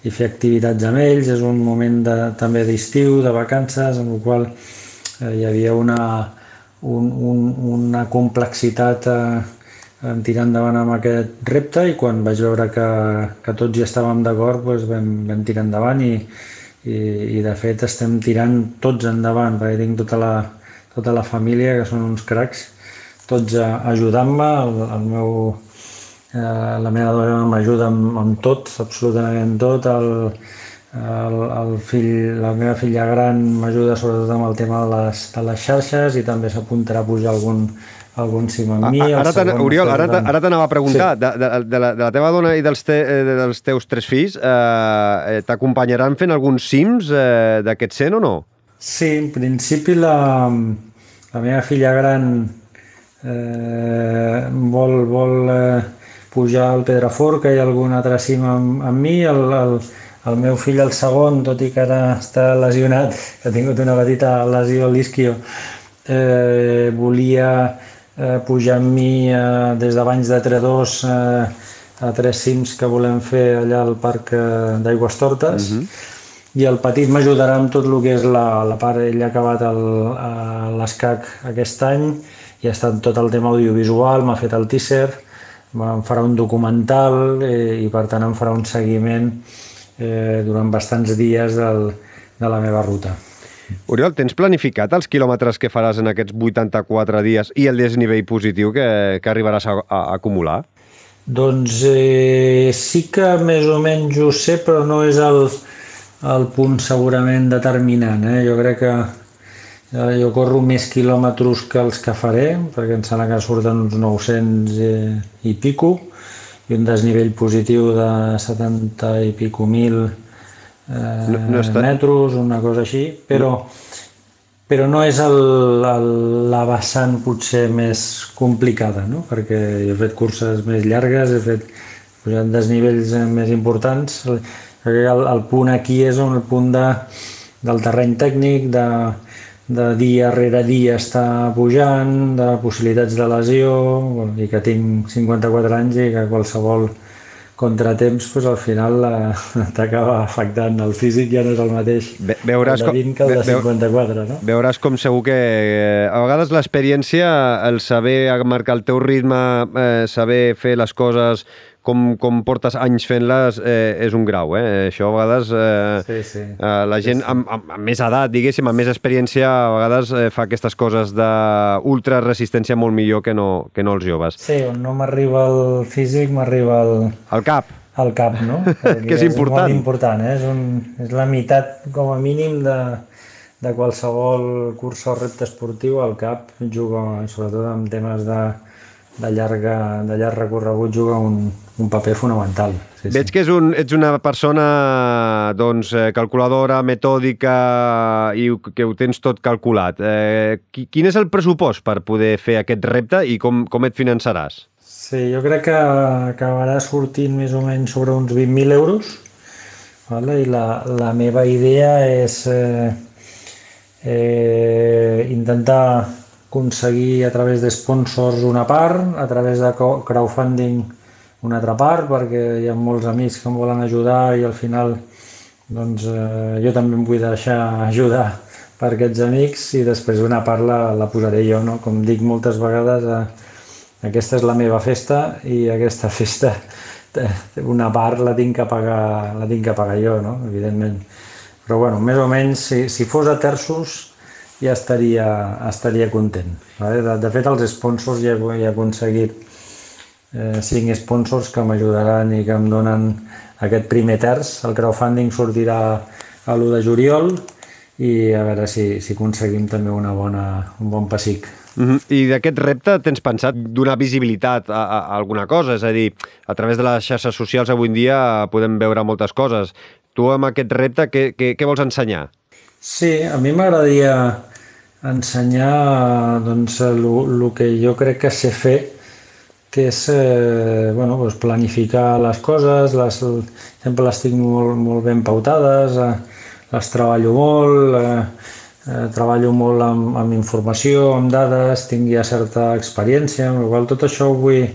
i fer activitats amb ells, és un moment de, també d'estiu, de vacances, en el qual eh, hi havia una, un, un, una complexitat eh, vam tirar endavant amb aquest repte i quan vaig veure que, que tots hi estàvem d'acord doncs vam, vam tirar endavant i, i, i de fet estem tirant tots endavant perquè tinc tota la, tota la família que són uns cracs tots ajudant-me el, el meu eh, la meva dona m'ajuda amb, amb tot, absolutament tot el, el, el fill, la meva filla gran m'ajuda sobretot amb el tema de les, de les xarxes i també s'apuntarà a pujar algun, algun amb mi. Ara Oriol, ara, ara t'anava a preguntar, sí. de, de, de, la, de la teva dona i dels, te, eh, dels teus tres fills, eh, t'acompanyaran fent alguns cims eh, d'aquest cent o no? Sí, en principi la, la meva filla gran eh, vol, vol eh, pujar al hi ha algun altre cim amb, amb mi, el, el, el meu fill, el segon, tot i que ara està lesionat, que ha tingut una petita lesió a l'isquio, eh, volia eh, pujar amb mi eh, des de Banys de Tredors eh, a tres cims que volem fer allà al Parc eh, d'Aigües Tortes. Uh mhm. -huh. I el petit m'ajudarà amb tot el que és la, la part, ell ha acabat l'escac aquest any i ha estat tot el tema audiovisual, m'ha fet el teaser, em farà un documental eh, i per tant em farà un seguiment eh, durant bastants dies del, de la meva ruta. Oriol, tens planificat els quilòmetres que faràs en aquests 84 dies i el desnivell positiu que, que arribaràs a, a, acumular? Doncs eh, sí que més o menys ho sé, però no és el, el punt segurament determinant. Eh? Jo crec que eh, jo corro més quilòmetres que els que faré, perquè em sembla que surten uns 900 eh, i pico, i un desnivell positiu de 70 i pico mil eh, no, no està... metros, una cosa així, però, però no és el, el, la vessant potser més complicada, no? perquè he fet curses més llargues, he fet pujat desnivells més importants, el, el punt aquí és on el punt de, del terreny tècnic, de, de dia rere dia està pujant, de possibilitats de lesió, i que tinc 54 anys i que qualsevol contratemps pues, al final t'acaba afectant. El físic ja no és el mateix Ve veuràs el de 20 que el de 54, no? Veuràs com segur que eh, a vegades l'experiència, el saber marcar el teu ritme, eh, saber fer les coses com, com portes anys fent-les eh, és un grau, eh? Això a vegades eh, sí, sí. Eh, la gent sí, sí. Amb, amb, amb més edat, diguéssim, amb més experiència, a vegades eh, fa aquestes coses d'ultra resistència molt millor que no, que no els joves. Sí, on no m'arriba el físic, m'arriba el... El cap. El cap, no? que és important. És molt important, eh? És, un, és la meitat, com a mínim, de, de qualsevol curs o repte esportiu, el cap juga, sobretot en temes de, de, llarga, de llarg recorregut, juga un, un paper fonamental. Sí, Veig sí. que és un, ets una persona doncs, eh, calculadora, metòdica i que ho tens tot calculat. Eh, quin és el pressupost per poder fer aquest repte i com, com et finançaràs? Sí, jo crec que acabarà sortint més o menys sobre uns 20.000 euros vale? i la, la meva idea és eh, eh, intentar aconseguir a través de sponsors una part, a través de crowdfunding una altra part perquè hi ha molts amics que em volen ajudar i al final doncs, eh, jo també em vull deixar ajudar per aquests amics i després una part la, la posaré jo, no? com dic moltes vegades eh, aquesta és la meva festa i aquesta festa una part la tinc que pagar, la tinc que pagar jo, no? evidentment. Però bueno, més o menys, si, si fos a terços, ja estaria, estaria content. Vale? De, de fet, els sponsors ja, ja he aconseguit eh, cinc sponsors que m'ajudaran i que em donen aquest primer terç. El crowdfunding sortirà a l'1 de juliol i a veure si, si aconseguim també una bona, un bon pessic. Mm -hmm. I d'aquest repte tens pensat donar visibilitat a, a, a alguna cosa? És a dir, a través de les xarxes socials avui en dia podem veure moltes coses. Tu amb aquest repte què, què, què vols ensenyar? Sí, a mi m'agradaria ensenyar doncs, el que jo crec que sé fer que és eh, bueno, doncs planificar les coses, les, sempre les tinc molt, molt ben pautades, eh, les treballo molt, eh, eh, treballo molt amb, amb informació, amb dades, tinc ja certa experiència, amb la qual tot això ho vull,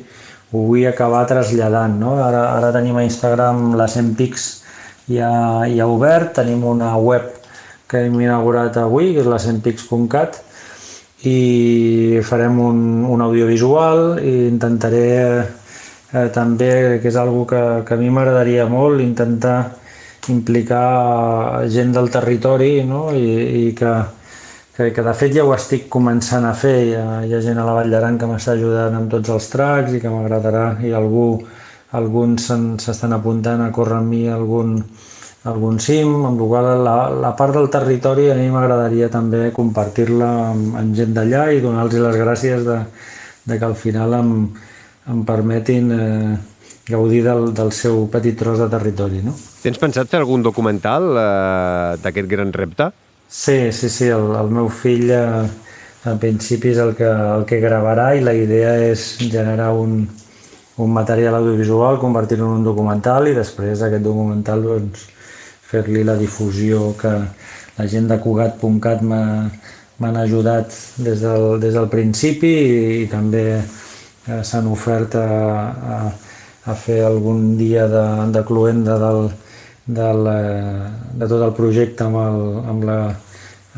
ho vull acabar traslladant. No? Ara, ara tenim a Instagram la 100 pics ja, ja obert, tenim una web que hem inaugurat avui, que és la 100pics.cat, i farem un, un audiovisual i intentaré eh, també, que és algo que, que a mi m'agradaria molt, intentar implicar gent del territori no? I, i que, que, que de fet ja ho estic començant a fer, hi ha, hi ha gent a la Vall d'Aran que m'està ajudant amb tots els tracks i que m'agradarà i algú, alguns s'estan apuntant a córrer amb mi algun, algun cim, amb la qual la, la part del territori a mi m'agradaria també compartir-la amb, amb gent d'allà i donar-los les gràcies de, de que al final em, em permetin eh, gaudir del, del seu petit tros de territori. No? Tens pensat fer algun documental eh, d'aquest gran repte? Sí, sí, sí, el, el meu fill eh, en principi és el que, el que gravarà i la idea és generar un, un material audiovisual, convertir-lo en un documental i després aquest documental doncs, fer-li la difusió que la gent de Cugat.cat m'han ajudat des del, des del principi i, i també eh, s'han ofert a, a, a fer algun dia de, de cluenda del, del, eh, de tot el projecte amb, el, amb la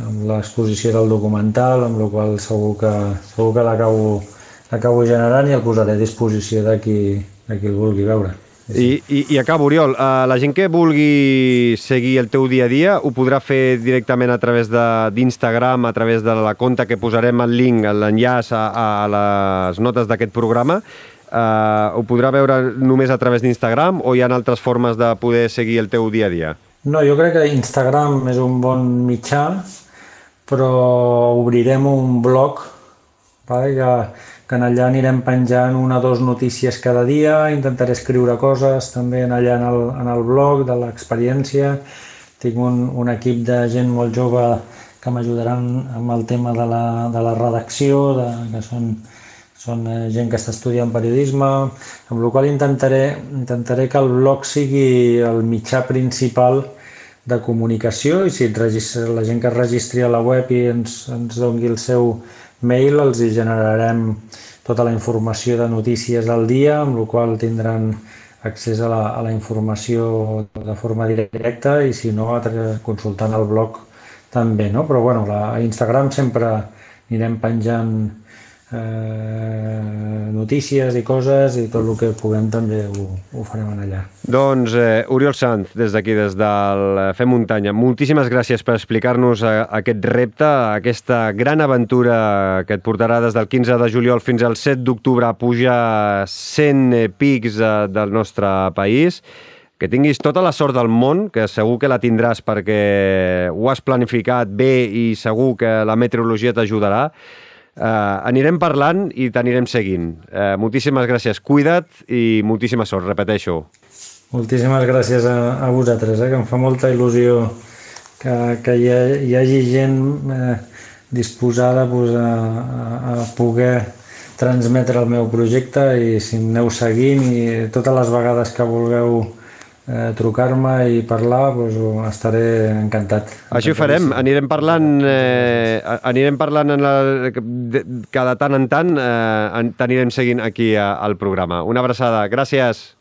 amb l'exposició del documental, amb la qual segur que, segur que l'acabo generant i el posaré a disposició de qui, de qui el vulgui veure. I, i, I acabo, Oriol, uh, la gent que vulgui seguir el teu dia a dia ho podrà fer directament a través d'Instagram, a través de la compta que posarem el link, l'enllaç a, a les notes d'aquest programa. Uh, ho podrà veure només a través d'Instagram o hi ha altres formes de poder seguir el teu dia a dia? No, jo crec que Instagram és un bon mitjà, però obrirem un blog vale, que que en allà anirem penjant una o dues notícies cada dia, intentaré escriure coses també en allà en el, en el blog de l'experiència. Tinc un, un equip de gent molt jove que m'ajudaran amb el tema de la, de la redacció, de, que són, són eh, gent que està estudiant periodisme, amb la qual intentaré, intentaré que el blog sigui el mitjà principal de comunicació i si la gent que es registri a la web i ens, ens doni el seu mail els hi generarem tota la informació de notícies del dia, amb la qual tindran accés a la, a la informació de forma directa i si no, consultant el blog també, no? Però bueno, la, a Instagram sempre anirem penjant eh, notícies i coses i tot el que puguem també ho, ho farem allà. Doncs eh, Oriol Sant, des d'aquí, des del Fem Muntanya, moltíssimes gràcies per explicar-nos eh, aquest repte, aquesta gran aventura que et portarà des del 15 de juliol fins al 7 d'octubre a pujar 100 pics eh, del nostre país que tinguis tota la sort del món, que segur que la tindràs perquè ho has planificat bé i segur que la meteorologia t'ajudarà. Uh, anirem parlant i t'anirem seguint. Uh, moltíssimes gràcies. Cuida't i moltíssima sort, repeteixo. Moltíssimes gràcies a, a vosaltres, eh, que em fa molta il·lusió que, que hi, ha, hi hagi gent eh, disposada pues, a, a, a poder transmetre el meu projecte i si em aneu seguint i totes les vegades que vulgueu eh, trucar-me i parlar, doncs, estaré encantat. Així ho farem, anirem parlant, eh, anirem parlant en la, de, cada tant en tant, eh, t'anirem seguint aquí a, al programa. Una abraçada, gràcies.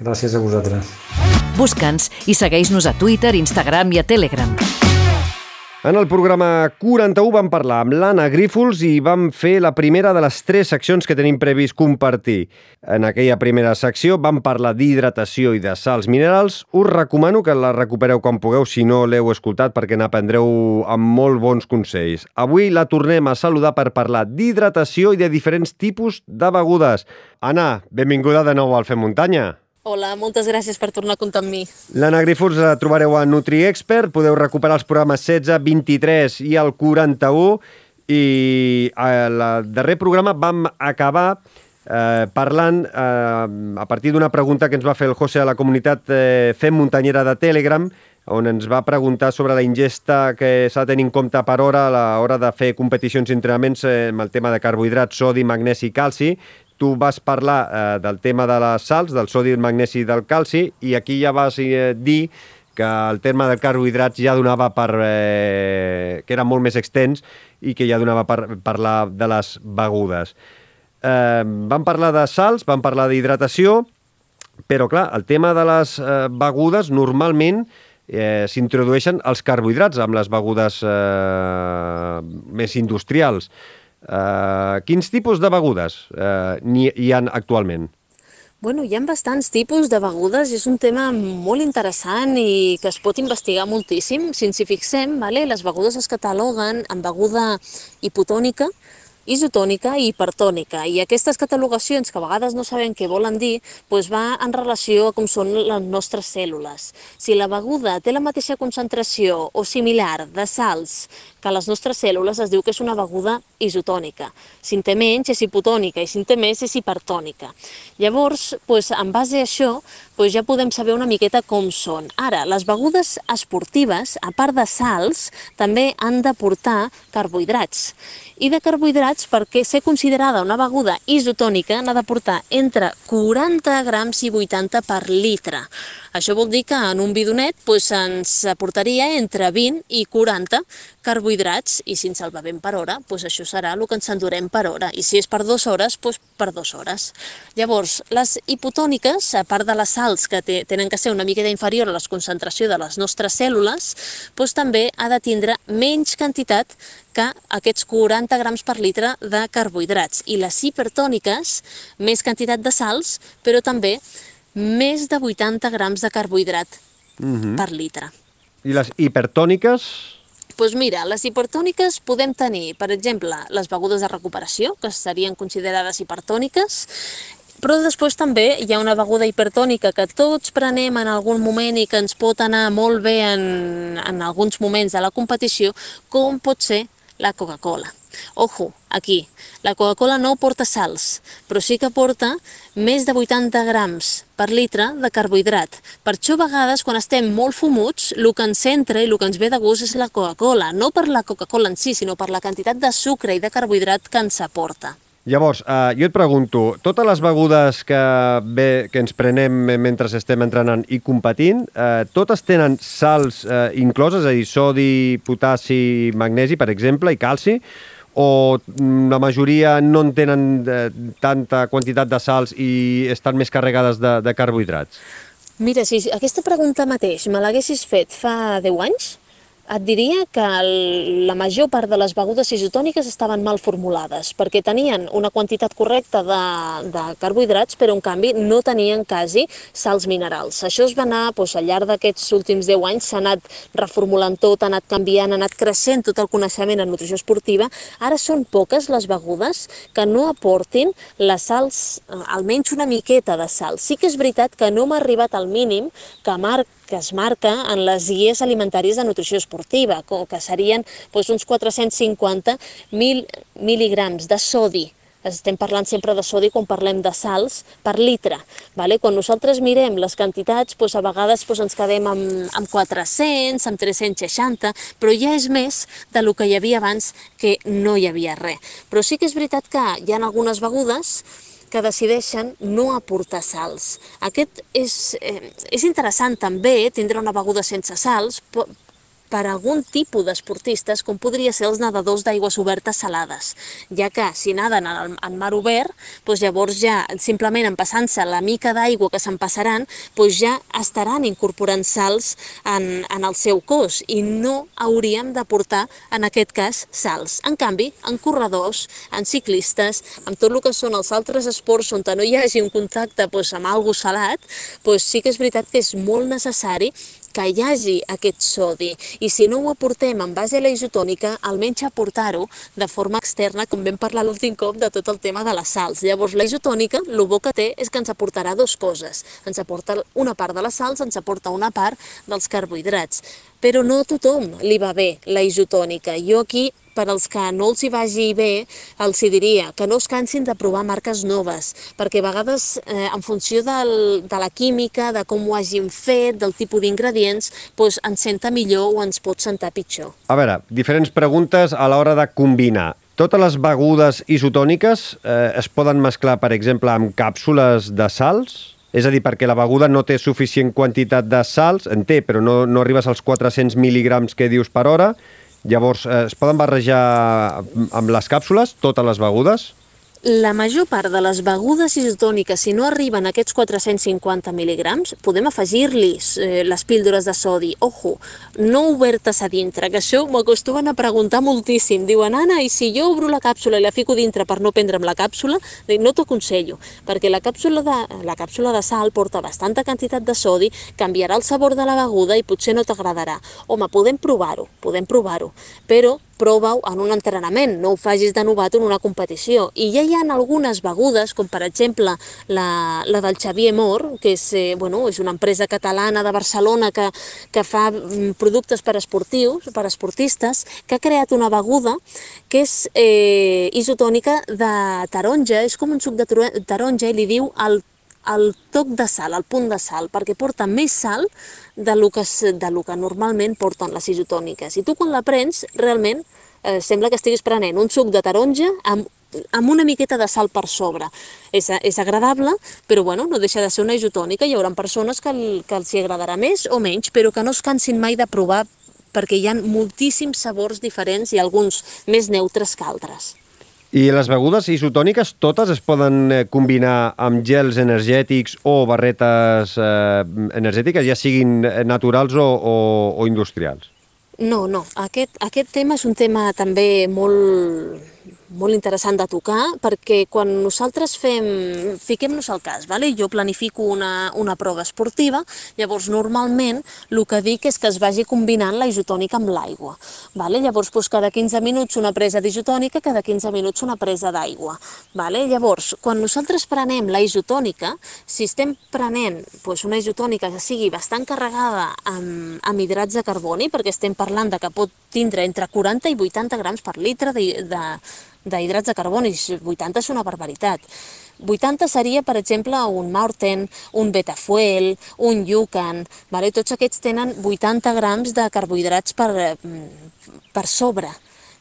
Gràcies a vosaltres. Busca'ns i segueix-nos a Twitter, Instagram i a Telegram. En el programa 41 vam parlar amb l'Anna Grífols i vam fer la primera de les tres seccions que tenim previst compartir. En aquella primera secció vam parlar d'hidratació i de sals minerals. Us recomano que la recupereu quan pugueu si no l'heu escoltat perquè n'aprendreu amb molt bons consells. Avui la tornem a saludar per parlar d'hidratació i de diferents tipus de begudes. Anna, benvinguda de nou al Fem Muntanya. Hola, moltes gràcies per tornar a comptar amb mi. L'Anna Grífols la trobareu a NutriExpert, podeu recuperar els programes 16, 23 i el 41 i al darrer programa vam acabar eh, parlant eh, a partir d'una pregunta que ens va fer el José a la comunitat eh, Fem Muntanyera de Telegram, on ens va preguntar sobre la ingesta que s'ha de tenir en compte per hora a l'hora de fer competicions i entrenaments eh, amb el tema de carbohidrats, sodi, magnesi i calci, tu vas parlar eh, del tema de les salts, del sodi, el magnesi i del calci, i aquí ja vas eh, dir que el terme del carbohidrats ja donava per... Eh, que era molt més extens i que ja donava per parlar de les begudes. Eh, vam parlar de salts, vam parlar d'hidratació, però clar, el tema de les eh, begudes normalment eh, s'introdueixen els carbohidrats amb les begudes eh, més industrials. Uh, quins tipus de begudes uh, hi, hi han actualment? Bueno, hi ha bastants tipus de begudes, és un tema molt interessant i que es pot investigar moltíssim. Si ens hi fixem, vale, les begudes es cataloguen en beguda hipotònica, isotònica i hipertònica. I aquestes catalogacions, que a vegades no sabem què volen dir, doncs va en relació a com són les nostres cèl·lules. Si la beguda té la mateixa concentració o similar de sals que les nostres cèl·lules, es diu que és una beguda isotònica. Si en té menys és hipotònica i si en té més és hipertònica. Llavors, doncs, en base a això, doncs ja podem saber una miqueta com són. Ara, les begudes esportives, a part de sals, també han de portar carbohidrats. I de carbohidrats, perquè ser considerada una beguda isotònica, n'ha de portar entre 40 grams i 80 per litre. Això vol dir que en un bidonet doncs, ens aportaria entre 20 i 40 carbohidrats i si ens el bevem per hora, doncs això serà el que ens endurem per hora. I si és per dues hores, doncs per dues hores. Llavors, les hipotòniques, a part de les sals que tenen que ser una miqueta inferior a la concentració de les nostres cèl·lules, doncs també ha de tindre menys quantitat que aquests 40 grams per litre de carbohidrats. I les hipertòniques, més quantitat de sals, però també més de 80 grams de carbohidrat uh mhm. -huh. per litre. I les hipertòniques? Doncs pues mira, les hipertòniques podem tenir, per exemple, les begudes de recuperació, que serien considerades hipertòniques, però després també hi ha una beguda hipertònica que tots prenem en algun moment i que ens pot anar molt bé en, en alguns moments de la competició, com pot ser la Coca-Cola. Ojo, aquí, la Coca-Cola no porta sals, però sí que porta més de 80 grams per litre de carbohidrat. Per això a vegades quan estem molt fumuts, el que ens entra i el que ens ve de gust és la Coca-Cola, no per la Coca-Cola en si, sinó per la quantitat de sucre i de carbohidrat que ens aporta. Llavors, eh, jo et pregunto, totes les begudes que, bé, que ens prenem mentre estem entrenant i competint, eh, totes tenen sals eh, incloses, és a dir, sodi, potassi, magnesi, per exemple, i calci, o mm, la majoria no en tenen eh, tanta quantitat de sals i estan més carregades de, de carbohidrats? Mira, si aquesta pregunta mateix me l'haguessis fet fa 10 anys, et diria que el, la major part de les begudes isotòniques estaven mal formulades, perquè tenien una quantitat correcta de, de carbohidrats, però en canvi no tenien quasi sals minerals. Això es va anar, doncs, al llarg d'aquests últims 10 anys, s'ha anat reformulant tot, ha anat canviant, ha anat creixent tot el coneixement en nutrició esportiva. Ara són poques les begudes que no aportin les sals, eh, almenys una miqueta de sal. Sí que és veritat que no m'ha arribat al mínim que marca que es marca en les guies alimentàries de nutrició esportiva, que serien doncs, uns 450 mil mil·ligrams de sodi estem parlant sempre de sodi quan parlem de sals per litre. Vale? Quan nosaltres mirem les quantitats, doncs a vegades doncs ens quedem amb, amb 400, amb 360, però ja és més de lo que hi havia abans que no hi havia res. Però sí que és veritat que hi ha algunes begudes que decideixen no aportar sals. Aquest és, eh, és interessant també tindre una beguda sense sals, per algun tipus d'esportistes, com podria ser els nedadors d'aigües obertes salades, ja que si naden en, en mar obert, doncs llavors ja simplement en passant-se la mica d'aigua que se'n passaran, doncs ja estaran incorporant sals en, en el seu cos i no hauríem de portar, en aquest cas, sals. En canvi, en corredors, en ciclistes, amb tot el que són els altres esports on no hi hagi un contacte doncs, amb algú salat, doncs sí que és veritat que és molt necessari que hi hagi aquest sodi i si no ho aportem en base a la isotònica, almenys aportar-ho de forma externa, com vam parlar l'últim cop de tot el tema de les sals. Llavors, la isotònica, el bo que té és que ens aportarà dues coses. Ens aporta una part de les sals, ens aporta una part dels carbohidrats. Però no a tothom li va bé la isotònica. Jo aquí per als que no els hi vagi bé, els hi diria que no es cansin de provar marques noves, perquè a vegades, eh, en funció del, de la química, de com ho hagin fet, del tipus d'ingredients, doncs ens senta millor o ens pot sentar pitjor. A veure, diferents preguntes a l'hora de combinar. Totes les begudes isotòniques eh, es poden mesclar, per exemple, amb càpsules de sals? És a dir, perquè la beguda no té suficient quantitat de sals, en té, però no, no arribes als 400 mil·ligrams que dius per hora, Llavors, eh, es poden barrejar amb les càpsules totes les begudes? La major part de les begudes isotòniques, si no arriben a aquests 450 mil·ligrams, podem afegir-li eh, les píldores de sodi. Ojo, no obertes a dintre, que això m'ho acostumen a preguntar moltíssim. Diuen, Anna, i si jo obro la càpsula i la fico dintre per no prendre'm la càpsula? No t'ho aconsello, perquè la càpsula, de, la càpsula de sal porta bastanta quantitat de sodi, canviarà el sabor de la beguda i potser no t'agradarà. Home, podem provar-ho, podem provar-ho, però prova-ho en un entrenament, no ho facis de novato en una competició. I ja hi ha algunes begudes, com per exemple la, la del Xavier Mor, que és, eh, bueno, és una empresa catalana de Barcelona que, que fa mm, productes per esportius, per esportistes, que ha creat una beguda que és eh, isotònica de taronja, és com un suc de taronja i li diu el el toc de sal, el punt de sal, perquè porta més sal de lo que, de lo que normalment porten les isotòniques. I tu quan la prens, realment, eh, sembla que estiguis prenent un suc de taronja amb, amb una miqueta de sal per sobre. És, és agradable, però bueno, no deixa de ser una isotònica. Hi haurà persones que, que els hi agradarà més o menys, però que no es cansin mai de provar perquè hi ha moltíssims sabors diferents i alguns més neutres que altres. I les begudes isotòniques totes es poden eh, combinar amb gels energètics o barretes eh, energètiques, ja siguin naturals o, o, o industrials? No, no. Aquest, aquest tema és un tema també molt, molt interessant de tocar perquè quan nosaltres fem, fiquem-nos al cas, vale? jo planifico una, una prova esportiva, llavors normalment el que dic és que es vagi combinant la isotònica amb l'aigua. Vale? Llavors doncs, cada 15 minuts una presa d'isotònica, cada 15 minuts una presa d'aigua. Vale? Llavors, quan nosaltres prenem la isotònica, si estem prenent doncs, una isotònica que sigui bastant carregada amb, amb hidrats de carboni, perquè estem parlant de que pot tindre entre 40 i 80 grams per litre de, de, d'hidrats de carboni, 80 és una barbaritat. 80 seria, per exemple, un Maurten, un Betafuel, un Yukon, vale? tots aquests tenen 80 grams de carbohidrats per, per sobre.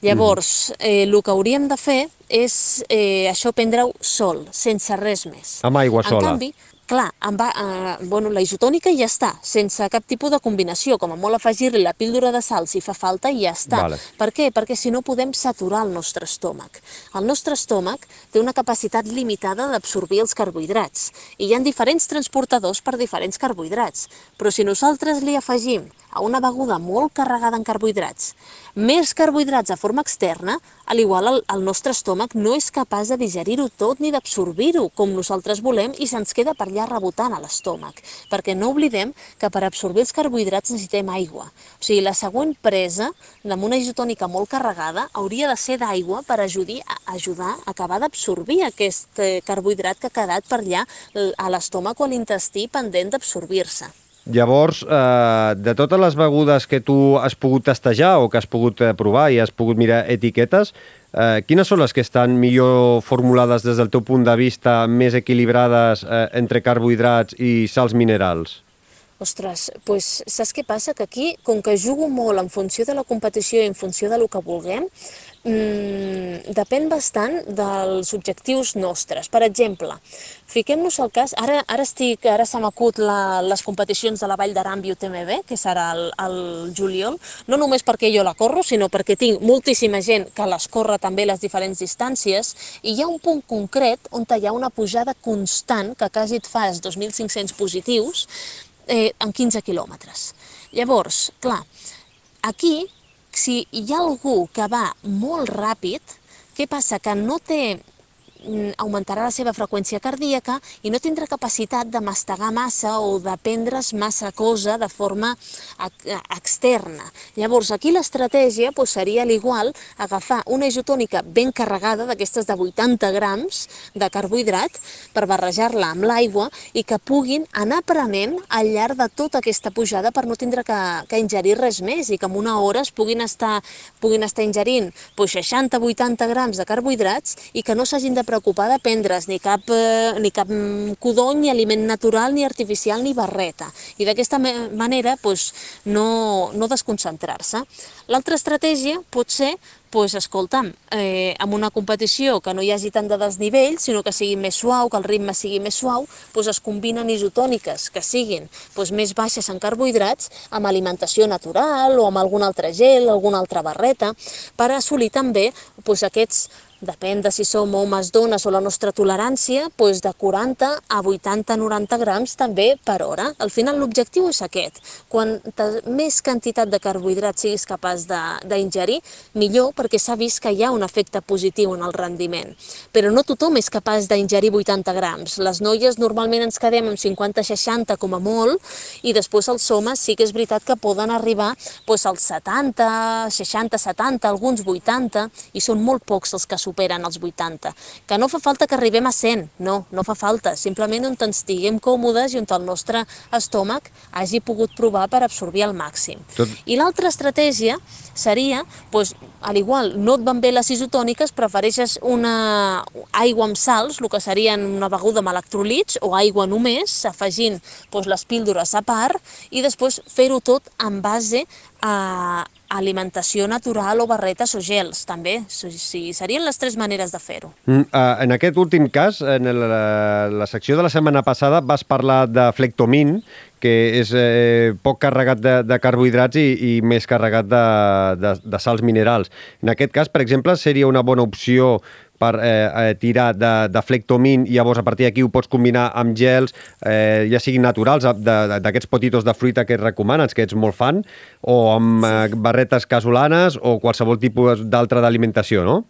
Llavors, eh, el que hauríem de fer és eh, això prendre-ho sol, sense res més. Amb aigua sola. En canvi, clar, amb, eh, bueno, la isotònica ja està, sense cap tipus de combinació, com a molt afegir-li la píldora de sal si fa falta i ja està. Vale. Per què? Perquè si no podem saturar el nostre estómac. El nostre estómac té una capacitat limitada d'absorbir els carbohidrats i hi ha diferents transportadors per diferents carbohidrats, però si nosaltres li afegim a una beguda molt carregada en carbohidrats, més carbohidrats de forma externa, al igual el, el nostre estómac no és capaç de digerir-ho tot ni d'absorbir-ho com nosaltres volem i se'ns queda per allà rebotant a l'estómac, perquè no oblidem que per absorbir els carbohidrats necessitem aigua. O sigui, la següent presa amb una isotònica molt carregada hauria de ser d'aigua per ajudar, a ajudar a acabar d'absorbir aquest eh, carbohidrat que ha quedat per allà a l'estómac o a l'intestí pendent d'absorbir-se. Llavors, eh, de totes les begudes que tu has pogut testejar o que has pogut eh, provar i has pogut mirar etiquetes, eh, quines són les que estan millor formulades des del teu punt de vista, més equilibrades eh, entre carbohidrats i sals minerals? Ostres, doncs saps què passa? Que aquí, com que jugo molt en funció de la competició i en funció de lo que vulguem, mm, depèn bastant dels objectius nostres. Per exemple, fiquem-nos al cas, ara, ara estic, ara se m'acut les competicions de la Vall d'Aran UTMB, que serà el, el juliol, no només perquè jo la corro, sinó perquè tinc moltíssima gent que les corre també les diferents distàncies, i hi ha un punt concret on hi ha una pujada constant, que quasi et fas 2.500 positius, eh, en 15 quilòmetres. Llavors, clar, aquí si hi ha algú que va molt ràpid, què passa? Que no té augmentarà la seva freqüència cardíaca i no tindrà capacitat de mastegar massa o de prendre's massa cosa de forma externa. Llavors, aquí l'estratègia doncs, seria l'igual agafar una isotònica ben carregada, d'aquestes de 80 grams de carbohidrat, per barrejar-la amb l'aigua i que puguin anar prenent al llarg de tota aquesta pujada per no tindre que, que ingerir res més i que en una hora es puguin estar, puguin estar ingerint doncs, 60-80 grams de carbohidrats i que no s'hagin de preocupar de prendre's ni cap, eh, ni cap codony, ni aliment natural, ni artificial, ni barreta. I d'aquesta manera doncs, no, no desconcentrar-se. L'altra estratègia pot ser doncs, escolta'm, eh, amb una competició que no hi hagi tant de desnivell, sinó que sigui més suau, que el ritme sigui més suau, doncs es combinen isotòniques que siguin doncs, més baixes en carbohidrats amb alimentació natural o amb algun altre gel, alguna altra barreta, per assolir també doncs, aquests depèn de si som homes, dones o la nostra tolerància, doncs de 40 a 80-90 grams també per hora. Al final l'objectiu és aquest. Quan més quantitat de carbohidrats siguis capaç d'ingerir, millor perquè s'ha vist que hi ha un efecte positiu en el rendiment. Però no tothom és capaç d'ingerir 80 grams. Les noies normalment ens quedem amb 50-60 com a molt i després els homes sí que és veritat que poden arribar doncs, als 70, 60, 70, alguns 80 i són molt pocs els que superen els 80. Que no fa falta que arribem a 100, no, no fa falta. Simplement on ens estiguem còmodes i on el nostre estómac hagi pogut provar per absorbir al màxim. Tot... I l'altra estratègia seria, doncs, al igual, no et van bé les isotòniques, prefereixes una aigua amb sals, el que serien una beguda amb electrolits, o aigua només, afegint doncs, les píldores a part, i després fer-ho tot en base a alimentació natural o barretes o gels, també. Sí, serien les tres maneres de fer-ho. Mm, uh, en aquest últim cas, en la, la secció de la setmana passada vas parlar de flectomin, que és eh, poc carregat de, de carbohidrats i, i més carregat de, de, de sals minerals. En aquest cas, per exemple, seria una bona opció per eh, eh, tirar de, de flectomin i llavors a partir d'aquí ho pots combinar amb gels, eh, ja siguin naturals, d'aquests potitos de fruita que et recomanes, que ets molt fan, o amb eh, barretes casolanes o qualsevol tipus d'altra d'alimentació, no?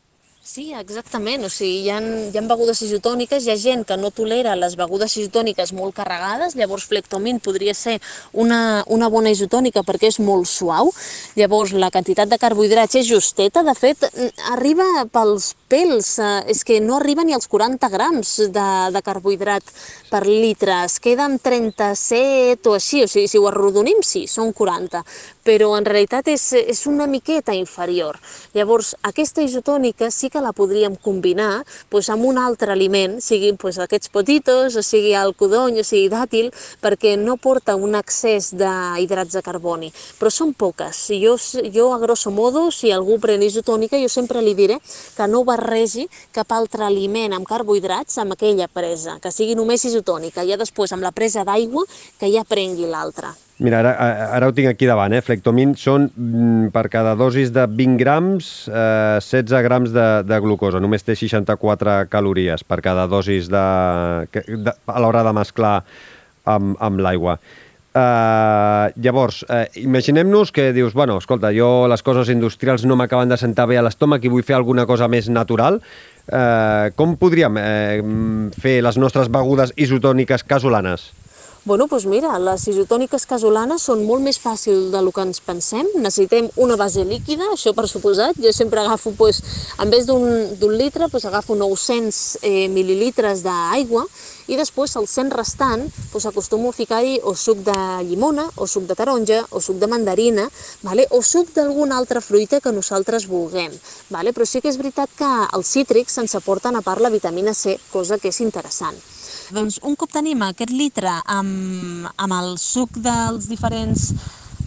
Sí, exactament. O sigui, hi ha, hi ha begudes isotòniques, hi ha gent que no tolera les begudes isotòniques molt carregades, llavors flectomin podria ser una, una bona isotònica perquè és molt suau. Llavors, la quantitat de carbohidrats és justeta. De fet, arriba pels pèls, eh, és que no arriba ni als 40 grams de, de carbohidrat per litre. Es queda amb 37 o així, o sigui, si ho arrodonim, sí, són 40 però en realitat és, és una miqueta inferior. Llavors, aquesta isotònica sí que la podríem combinar doncs, amb un altre aliment, siguin doncs, aquests potitos, o sigui el codony, o sigui dàtil, perquè no porta un excés d'hidrats de carboni. Però són poques. Jo, jo, a grosso modo, si algú pren isotònica, jo sempre li diré que no, bar barregi cap altre aliment amb carbohidrats amb aquella presa, que sigui només isotònica, i ja després amb la presa d'aigua que ja prengui l'altra. Mira, ara, ara ho tinc aquí davant, eh? Flectomin són mm, per cada dosis de 20 grams, eh, 16 grams de, de glucosa. Només té 64 calories per cada dosis de, de, a l'hora de mesclar amb, amb l'aigua. Uh, llavors, uh, imaginem-nos que dius, bueno, escolta, jo les coses industrials no m'acaben de sentar bé a l'estómac i vull fer alguna cosa més natural. Uh, com podríem uh, fer les nostres begudes isotòniques casolanes? Bueno, doncs mira, les isotòniques casolanes són molt més fàcil de lo que ens pensem. Necessitem una base líquida, això per suposat. Jo sempre agafo, doncs, en vez d'un litre, doncs agafo 900 eh, mil·lilitres d'aigua i després el 100 restant doncs, acostumo a ficar-hi o suc de llimona, o suc de taronja, o suc de mandarina, vale? o suc d'alguna altra fruita que nosaltres vulguem. Vale? Però sí que és veritat que els cítrics ens aporten a part la vitamina C, cosa que és interessant. Doncs un cop tenim aquest litre amb, amb el suc dels diferents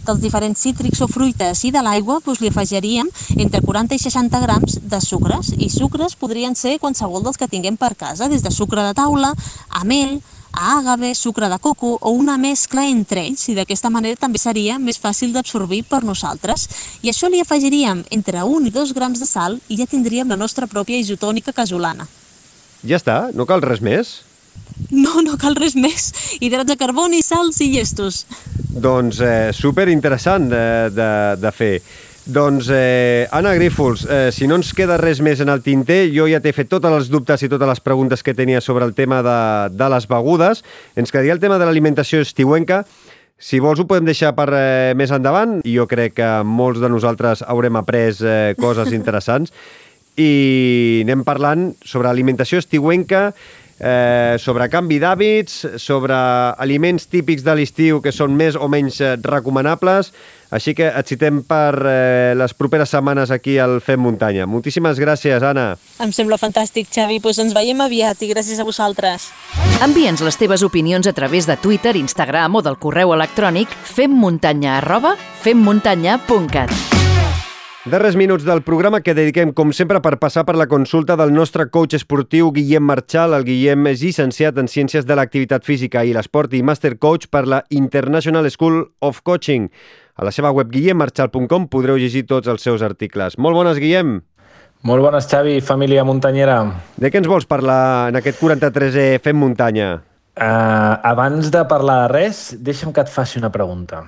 dels diferents cítrics o fruites i de l'aigua doncs li afegiríem entre 40 i 60 grams de sucres i sucres podrien ser qualsevol dels que tinguem per casa, des de sucre de taula, a mel, a àgave, sucre de coco o una mescla entre ells i d'aquesta manera també seria més fàcil d'absorbir per nosaltres. I això li afegiríem entre 1 i 2 grams de sal i ja tindríem la nostra pròpia isotònica casolana. Ja està? No cal res més? No, no cal res més. Hidrats de carboni, sals i llestos. Doncs eh, super interessant de, de, de fer. Doncs, eh, Anna Grífols, eh, si no ens queda res més en el tinter, jo ja t'he fet totes els dubtes i totes les preguntes que tenia sobre el tema de, de les begudes. Ens quedaria el tema de l'alimentació estiuenca. Si vols ho podem deixar per eh, més endavant. Jo crec que molts de nosaltres haurem après eh, coses interessants. I anem parlant sobre alimentació estiuenca, eh, sobre canvi d'hàbits, sobre aliments típics de l'estiu que són més o menys eh, recomanables. Així que et citem per eh, les properes setmanes aquí al Fem Muntanya. Moltíssimes gràcies, Anna. Em sembla fantàstic, Xavi. Pues ens veiem aviat i gràcies a vosaltres. Envia'ns les teves opinions a través de Twitter, Instagram o del correu electrònic femmuntanya arroba femmuntanya.cat. Darrers minuts del programa que dediquem, com sempre, per passar per la consulta del nostre coach esportiu Guillem Marchal. El Guillem és llicenciat en Ciències de l'Activitat Física i l'Esport i Master Coach per la International School of Coaching. A la seva web guillemmarchal.com podreu llegir tots els seus articles. Molt bones, Guillem! Molt bones, Xavi, família muntanyera. De què ens vols parlar en aquest 43è Fem Muntanya? Uh, abans de parlar de res, deixa'm que et faci una pregunta.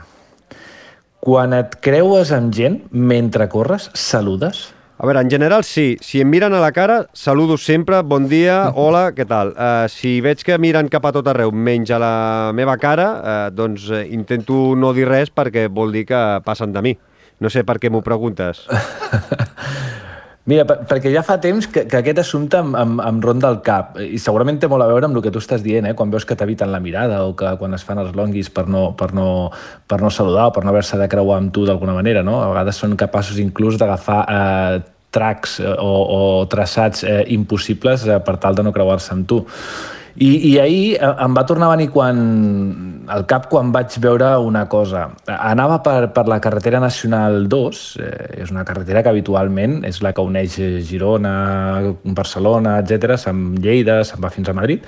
Quan et creues amb gent mentre corres, saludes? A veure, en general sí. Si em miren a la cara, saludo sempre, bon dia, hola, què tal? Uh, si veig que miren cap a tot arreu, menys a la meva cara, uh, doncs uh, intento no dir res perquè vol dir que passen de mi. No sé per què m'ho preguntes. Mira, per, perquè ja fa temps que, que aquest assumpte em, em, em ronda el cap i segurament té molt a veure amb el que tu estàs dient, eh? quan veus que t'eviten la mirada o que quan es fan els longuis per no, per no, per no saludar o per no haver-se de creuar amb tu d'alguna manera, no? A vegades són capaços inclús d'agafar eh, tracks eh, o, o traçats eh, impossibles eh, per tal de no creuar-se amb tu. I, I ahir eh, em va tornar a venir quan, al cap quan vaig veure una cosa. Anava per, per la carretera nacional 2, eh, és una carretera que habitualment és la que uneix Girona, Barcelona, etc, se'n Lleida, se'n va fins a Madrid,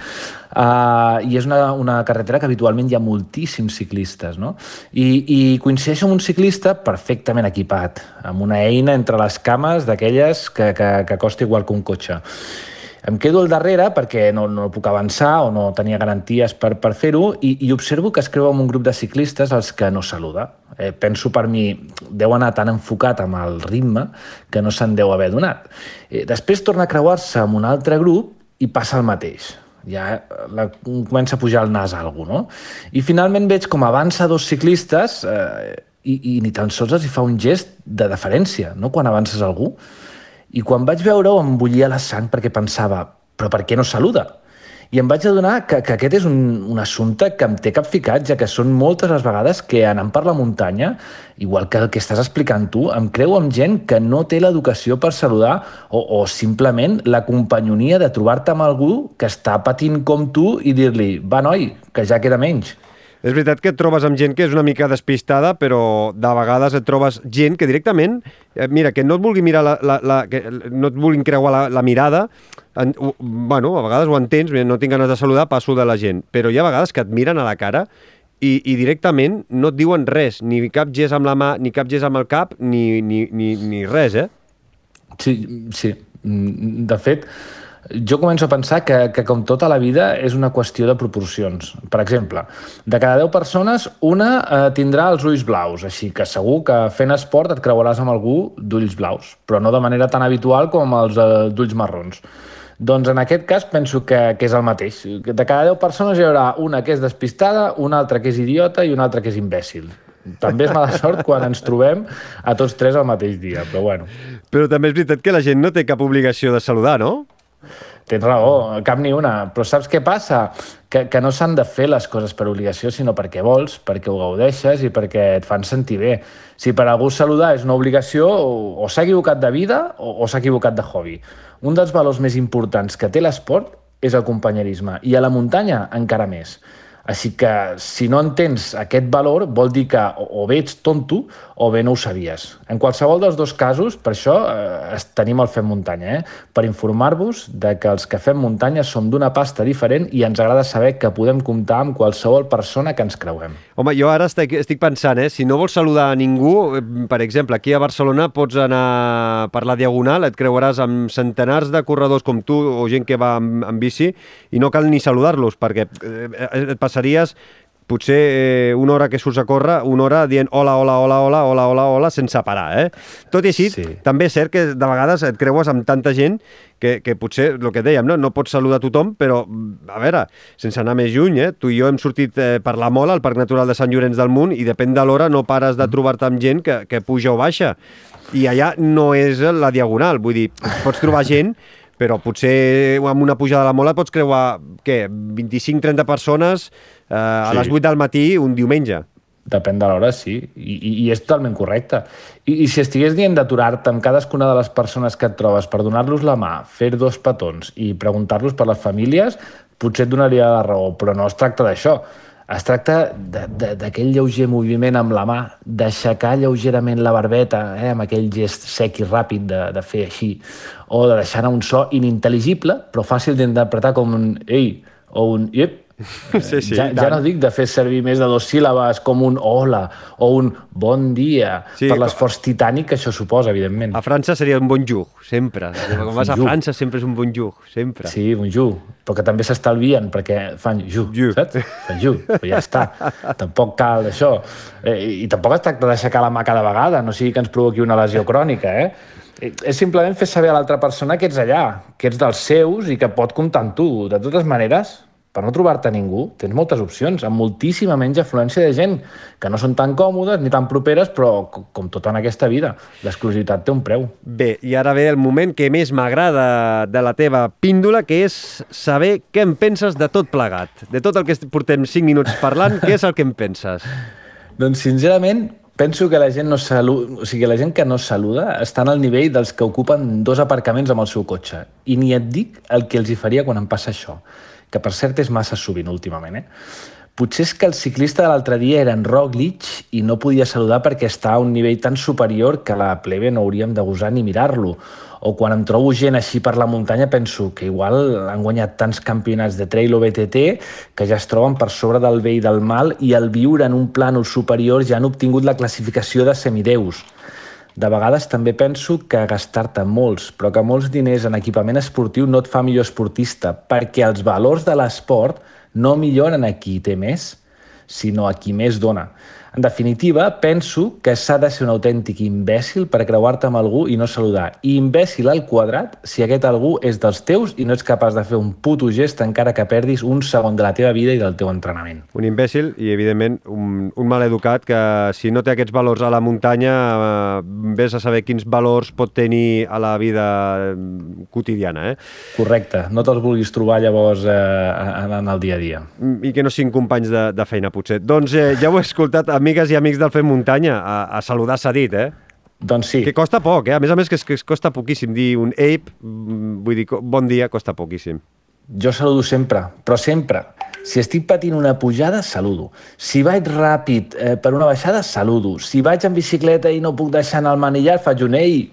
uh, i és una, una carretera que habitualment hi ha moltíssims ciclistes, no? I, i coincideixo amb un ciclista perfectament equipat, amb una eina entre les cames d'aquelles que, que, que costa igual que un cotxe. Em quedo al darrere perquè no, no puc avançar o no tenia garanties per, per fer-ho i, i observo que es creu amb un grup de ciclistes als que no saluda. Eh, penso per mi, deu anar tan enfocat amb el ritme que no se'n deu haver donat. Eh, després torna a creuar-se amb un altre grup i passa el mateix ja la, comença a pujar el nas a algú, no? I finalment veig com avança dos ciclistes eh, i, i ni tan sols els hi fa un gest de deferència, no?, quan avances algú. I quan vaig veure-ho em bullia la sang perquè pensava, però per què no saluda? I em vaig adonar que, que aquest és un, un assumpte que em té capficat, ja que són moltes les vegades que anant per la muntanya, igual que el que estàs explicant tu, em creu amb gent que no té l'educació per saludar o, o simplement la companyonia de trobar-te amb algú que està patint com tu i dir-li, va noi, que ja queda menys. És veritat que et trobes amb gent que és una mica despistada, però de vegades et trobes gent que directament, eh, mira, que no et vulgui mirar la, la, la que no et vulguin creuar la, la mirada, en, ho, bueno, a vegades ho entens, no tinc ganes de saludar, passo de la gent, però hi ha vegades que et miren a la cara i, i directament no et diuen res, ni cap gest amb la mà, ni cap gest amb el cap, ni, ni, ni, ni res, eh? Sí, sí. Mm, De fet, jo començo a pensar que, que com tota la vida és una qüestió de proporcions. Per exemple, de cada 10 persones, una eh, tindrà els ulls blaus, així que segur que fent esport et creuaràs amb algú d'ulls blaus, però no de manera tan habitual com els eh, d'ulls marrons. Doncs en aquest cas penso que, que és el mateix. De cada 10 persones hi haurà una que és despistada, una altra que és idiota i una altra que és imbècil. També és mala sort quan ens trobem a tots tres al mateix dia, però bueno. Però també és veritat que la gent no té cap obligació de saludar, no? Tens raó, cap ni una. Però saps què passa? Que, que no s'han de fer les coses per obligació, sinó perquè vols, perquè ho gaudeixes i perquè et fan sentir bé. Si per algú saludar és una obligació, o, o s'ha equivocat de vida o, o s'ha equivocat de hobby. Un dels valors més importants que té l'esport és el companyerisme, i a la muntanya encara més. Així que, si no entens aquest valor, vol dir que o, bé ets tonto o bé no ho sabies. En qualsevol dels dos casos, per això eh, tenim el Fem Muntanya, eh? per informar-vos de que els que fem muntanya som d'una pasta diferent i ens agrada saber que podem comptar amb qualsevol persona que ens creuem. Home, jo ara estic, estic pensant, eh, si no vols saludar a ningú, eh, per exemple, aquí a Barcelona pots anar per la Diagonal, et creuaràs amb centenars de corredors com tu o gent que va amb, amb bici i no cal ni saludar-los perquè eh, et passaries potser eh, una hora que surts a córrer, una hora dient hola, hola, hola, hola, hola, hola, hola, sense parar, eh? Tot i així, sí. també és cert que de vegades et creues amb tanta gent que, que potser, el que dèiem, no? no pots saludar a tothom, però, a veure, sense anar més lluny, eh? tu i jo hem sortit eh, per la Mola, al Parc Natural de Sant Llorenç del Munt, i depèn de l'hora no pares de trobar-te amb gent que, que puja o baixa. I allà no és la diagonal, vull dir, pots trobar gent però potser amb una pujada de la mola pots creuar, què, 25-30 persones eh, a Sí. les 8 del matí un diumenge. Depèn de l'hora, sí, I, i, i és totalment correcte. I, I si estigués dient d'aturar-te amb cadascuna de les persones que et trobes per donar-los la mà, fer dos petons i preguntar-los per les famílies, potser et donaria la raó, però no es tracta d'això. Es tracta d'aquell lleuger moviment amb la mà, d'aixecar lleugerament la barbeta, eh, amb aquell gest sec i ràpid de, de fer així, o de deixar anar un so inintel·ligible, però fàcil d'interpretar com un ei o un iep, Sí, sí, ja, ja no dic de fer servir més de dos síl·labes com un hola o un bon dia Sí, per l'esforç titànic que això suposa, evidentment. A França seria un bon jug, sempre. Quan vas a Bonjour. França sempre és un bon jug, sempre. Sí, un ju, però que també s'estalvien perquè fan ju, Ju. saps? Fan ju, però ja està. tampoc cal això. Eh, i, I tampoc es tracta d'aixecar la mà cada vegada, no sigui que ens provoqui una lesió crònica, eh? Eh, És simplement fer saber a l'altra persona que ets allà, que ets dels seus i que pot comptar amb tu. De totes maneres, per no trobar-te ningú, tens moltes opcions, amb moltíssima menys afluència de gent, que no són tan còmodes ni tan properes, però co- com tot en aquesta vida, l'exclusivitat té un preu. Bé, i ara ve el moment que més m'agrada de la teva píndola, que és saber què en penses de tot plegat. De tot el que portem 5 minuts parlant, què és el que en penses? Doncs, sincerament, penso que la gent, no salu... o sigui, la gent que no saluda estan al nivell dels que ocupen dos aparcaments amb el seu cotxe. I ni et dic el que els hi faria quan em passa això, que per cert és massa sovint últimament, eh? Potser és que el ciclista de l'altre dia era en Roglic i no podia saludar perquè està a un nivell tan superior que la plebe no hauríem de gosar ni mirar-lo. O quan em trobo gent així per la muntanya penso que igual han guanyat tants campionats de trail o BTT que ja es troben per sobre del bé i del mal i al viure en un plànol superior ja han obtingut la classificació de semideus. De vegades també penso que gastar-te molts, però que molts diners en equipament esportiu no et fa millor esportista, perquè els valors de l'esport no milloren a qui té més, sinó a qui més dona. En definitiva, penso que s'ha de ser un autèntic imbècil per creuar-te amb algú i no saludar. I imbècil al quadrat si aquest algú és dels teus i no ets capaç de fer un puto gest encara que perdis un segon de la teva vida i del teu entrenament. Un imbècil i, evidentment, un, un mal educat que, si no té aquests valors a la muntanya, eh, vés a saber quins valors pot tenir a la vida eh, quotidiana, eh? Correcte, no te'ls vulguis trobar llavors eh, en, en el dia a dia. I que no siguin companys de, de feina, potser. Doncs eh, ja ho he escoltat, amigues i amics del Fem Muntanya, a, a saludar s'ha dit, eh? Doncs sí. Que costa poc, eh? A més a més, que, es- que es costa poquíssim dir un ape, mm, vull dir, bon dia, costa poquíssim. Jo saludo sempre, però sempre. Si estic patint una pujada, saludo. Si vaig ràpid eh, per una baixada, saludo. Si vaig en bicicleta i no puc deixar anar el manillar, faig un ei.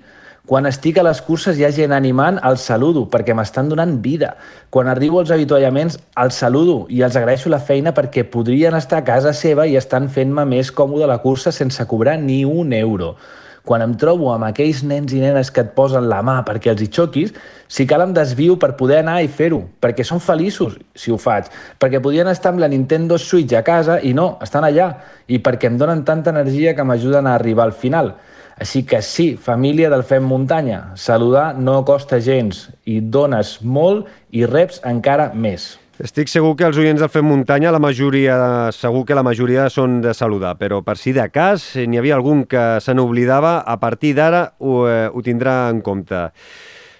Quan estic a les curses hi ha gent animant, el saludo, perquè m'estan donant vida. Quan arribo als avituallaments, el saludo i els agraeixo la feina perquè podrien estar a casa seva i estan fent-me més còmode la cursa sense cobrar ni un euro quan em trobo amb aquells nens i nenes que et posen la mà perquè els hi xoquis, si cal em desvio per poder anar i fer-ho, perquè són feliços si ho faig, perquè podien estar amb la Nintendo Switch a casa i no, estan allà, i perquè em donen tanta energia que m'ajuden a arribar al final. Així que sí, família del Fem Muntanya, saludar no costa gens i dones molt i reps encara més. Estic segur que els oients del Fem Muntanya, la majoria, segur que la majoria són de saludar, però per si de cas n'hi havia algun que se n'oblidava, a partir d'ara ho, eh, ho tindrà en compte.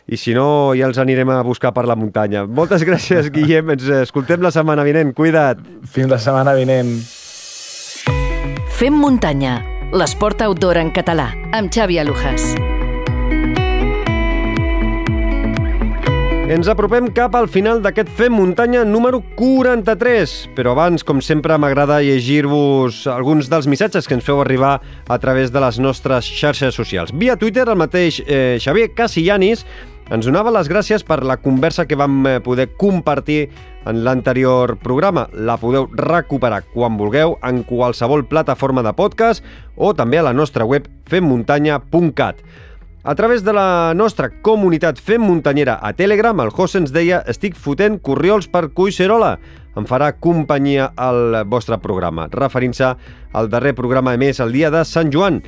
I si no, ja els anirem a buscar per la muntanya. Moltes gràcies, Guillem. Ens escoltem la setmana vinent. Cuida't. Fins la setmana vinent. Fem muntanya, l'esport outdoor en català, amb Xavi Alujas. Ens apropem cap al final d'aquest Fem Muntanya número 43, però abans, com sempre, m'agrada llegir-vos alguns dels missatges que ens feu arribar a través de les nostres xarxes socials. Via Twitter, el mateix eh, Xavier Casillanis ens donava les gràcies per la conversa que vam eh, poder compartir en l'anterior programa. La podeu recuperar quan vulgueu en qualsevol plataforma de podcast o també a la nostra web femmuntanya.cat. A través de la nostra comunitat Fem Muntanyera a Telegram, el José ens deia estic fotent corriols per Cuixerola. Em farà companyia al vostre programa, referint-se al darrer programa emès el dia de Sant Joan.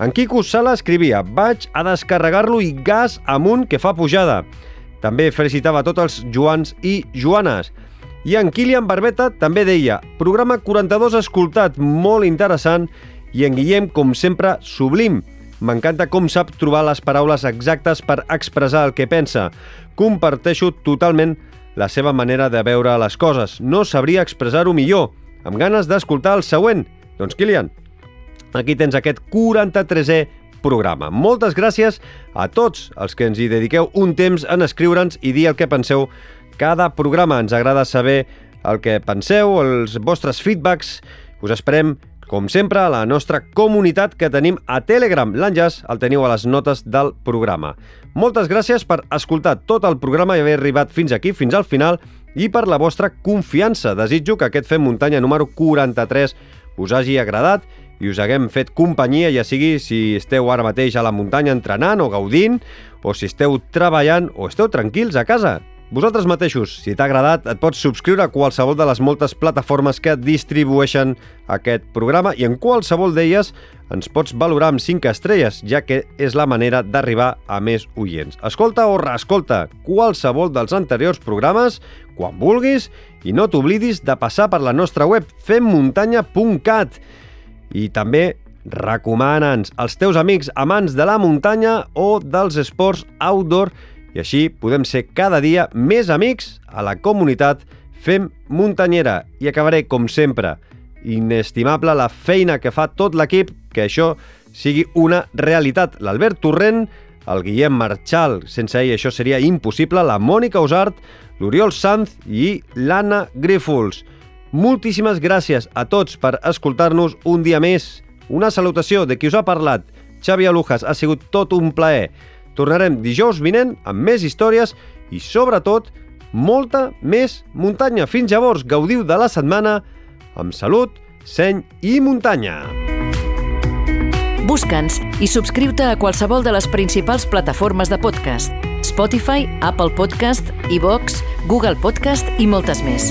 En Quico Sala escrivia vaig a descarregar-lo i gas amunt que fa pujada. També felicitava tots els Joans i Joanes. I en Kilian Barbeta també deia programa 42 escoltat, molt interessant, i en Guillem, com sempre, sublim. M'encanta com sap trobar les paraules exactes per expressar el que pensa. Comparteixo totalment la seva manera de veure les coses. No sabria expressar-ho millor. Amb ganes d'escoltar el següent. Doncs, Kilian, aquí tens aquest 43è programa. Moltes gràcies a tots els que ens hi dediqueu un temps en escriure'ns i dir el que penseu cada programa. Ens agrada saber el que penseu, els vostres feedbacks. Us esperem com sempre, a la nostra comunitat que tenim a Telegram. L'enllaç el teniu a les notes del programa. Moltes gràcies per escoltar tot el programa i haver arribat fins aquí, fins al final, i per la vostra confiança. Desitjo que aquest Fem Muntanya número 43 us hagi agradat i us haguem fet companyia, ja sigui si esteu ara mateix a la muntanya entrenant o gaudint, o si esteu treballant o esteu tranquils a casa. Vosaltres mateixos, si t'ha agradat, et pots subscriure a qualsevol de les moltes plataformes que distribueixen aquest programa i en qualsevol d'elles ens pots valorar amb 5 estrelles, ja que és la manera d'arribar a més oients. Escolta o reescolta qualsevol dels anteriors programes quan vulguis i no t'oblidis de passar per la nostra web femmuntanya.cat i també recomana'ns als teus amics amants de la muntanya o dels esports outdoor i així podem ser cada dia més amics a la comunitat Fem Muntanyera. I acabaré, com sempre, inestimable la feina que fa tot l'equip que això sigui una realitat. L'Albert Torrent, el Guillem Marchal, sense ell això seria impossible, la Mònica Usart, l'Oriol Sanz i l'Anna Grífols. Moltíssimes gràcies a tots per escoltar-nos un dia més. Una salutació de qui us ha parlat. Xavi Alujas, ha sigut tot un plaer. Tornarem dijous vinent amb més històries i, sobretot, molta més muntanya. Fins llavors, gaudiu de la setmana amb salut, seny i muntanya. Busca'ns i subscriu-te a qualsevol de les principals plataformes de podcast. Spotify, Apple Podcast, iVox, Google Podcast i moltes més.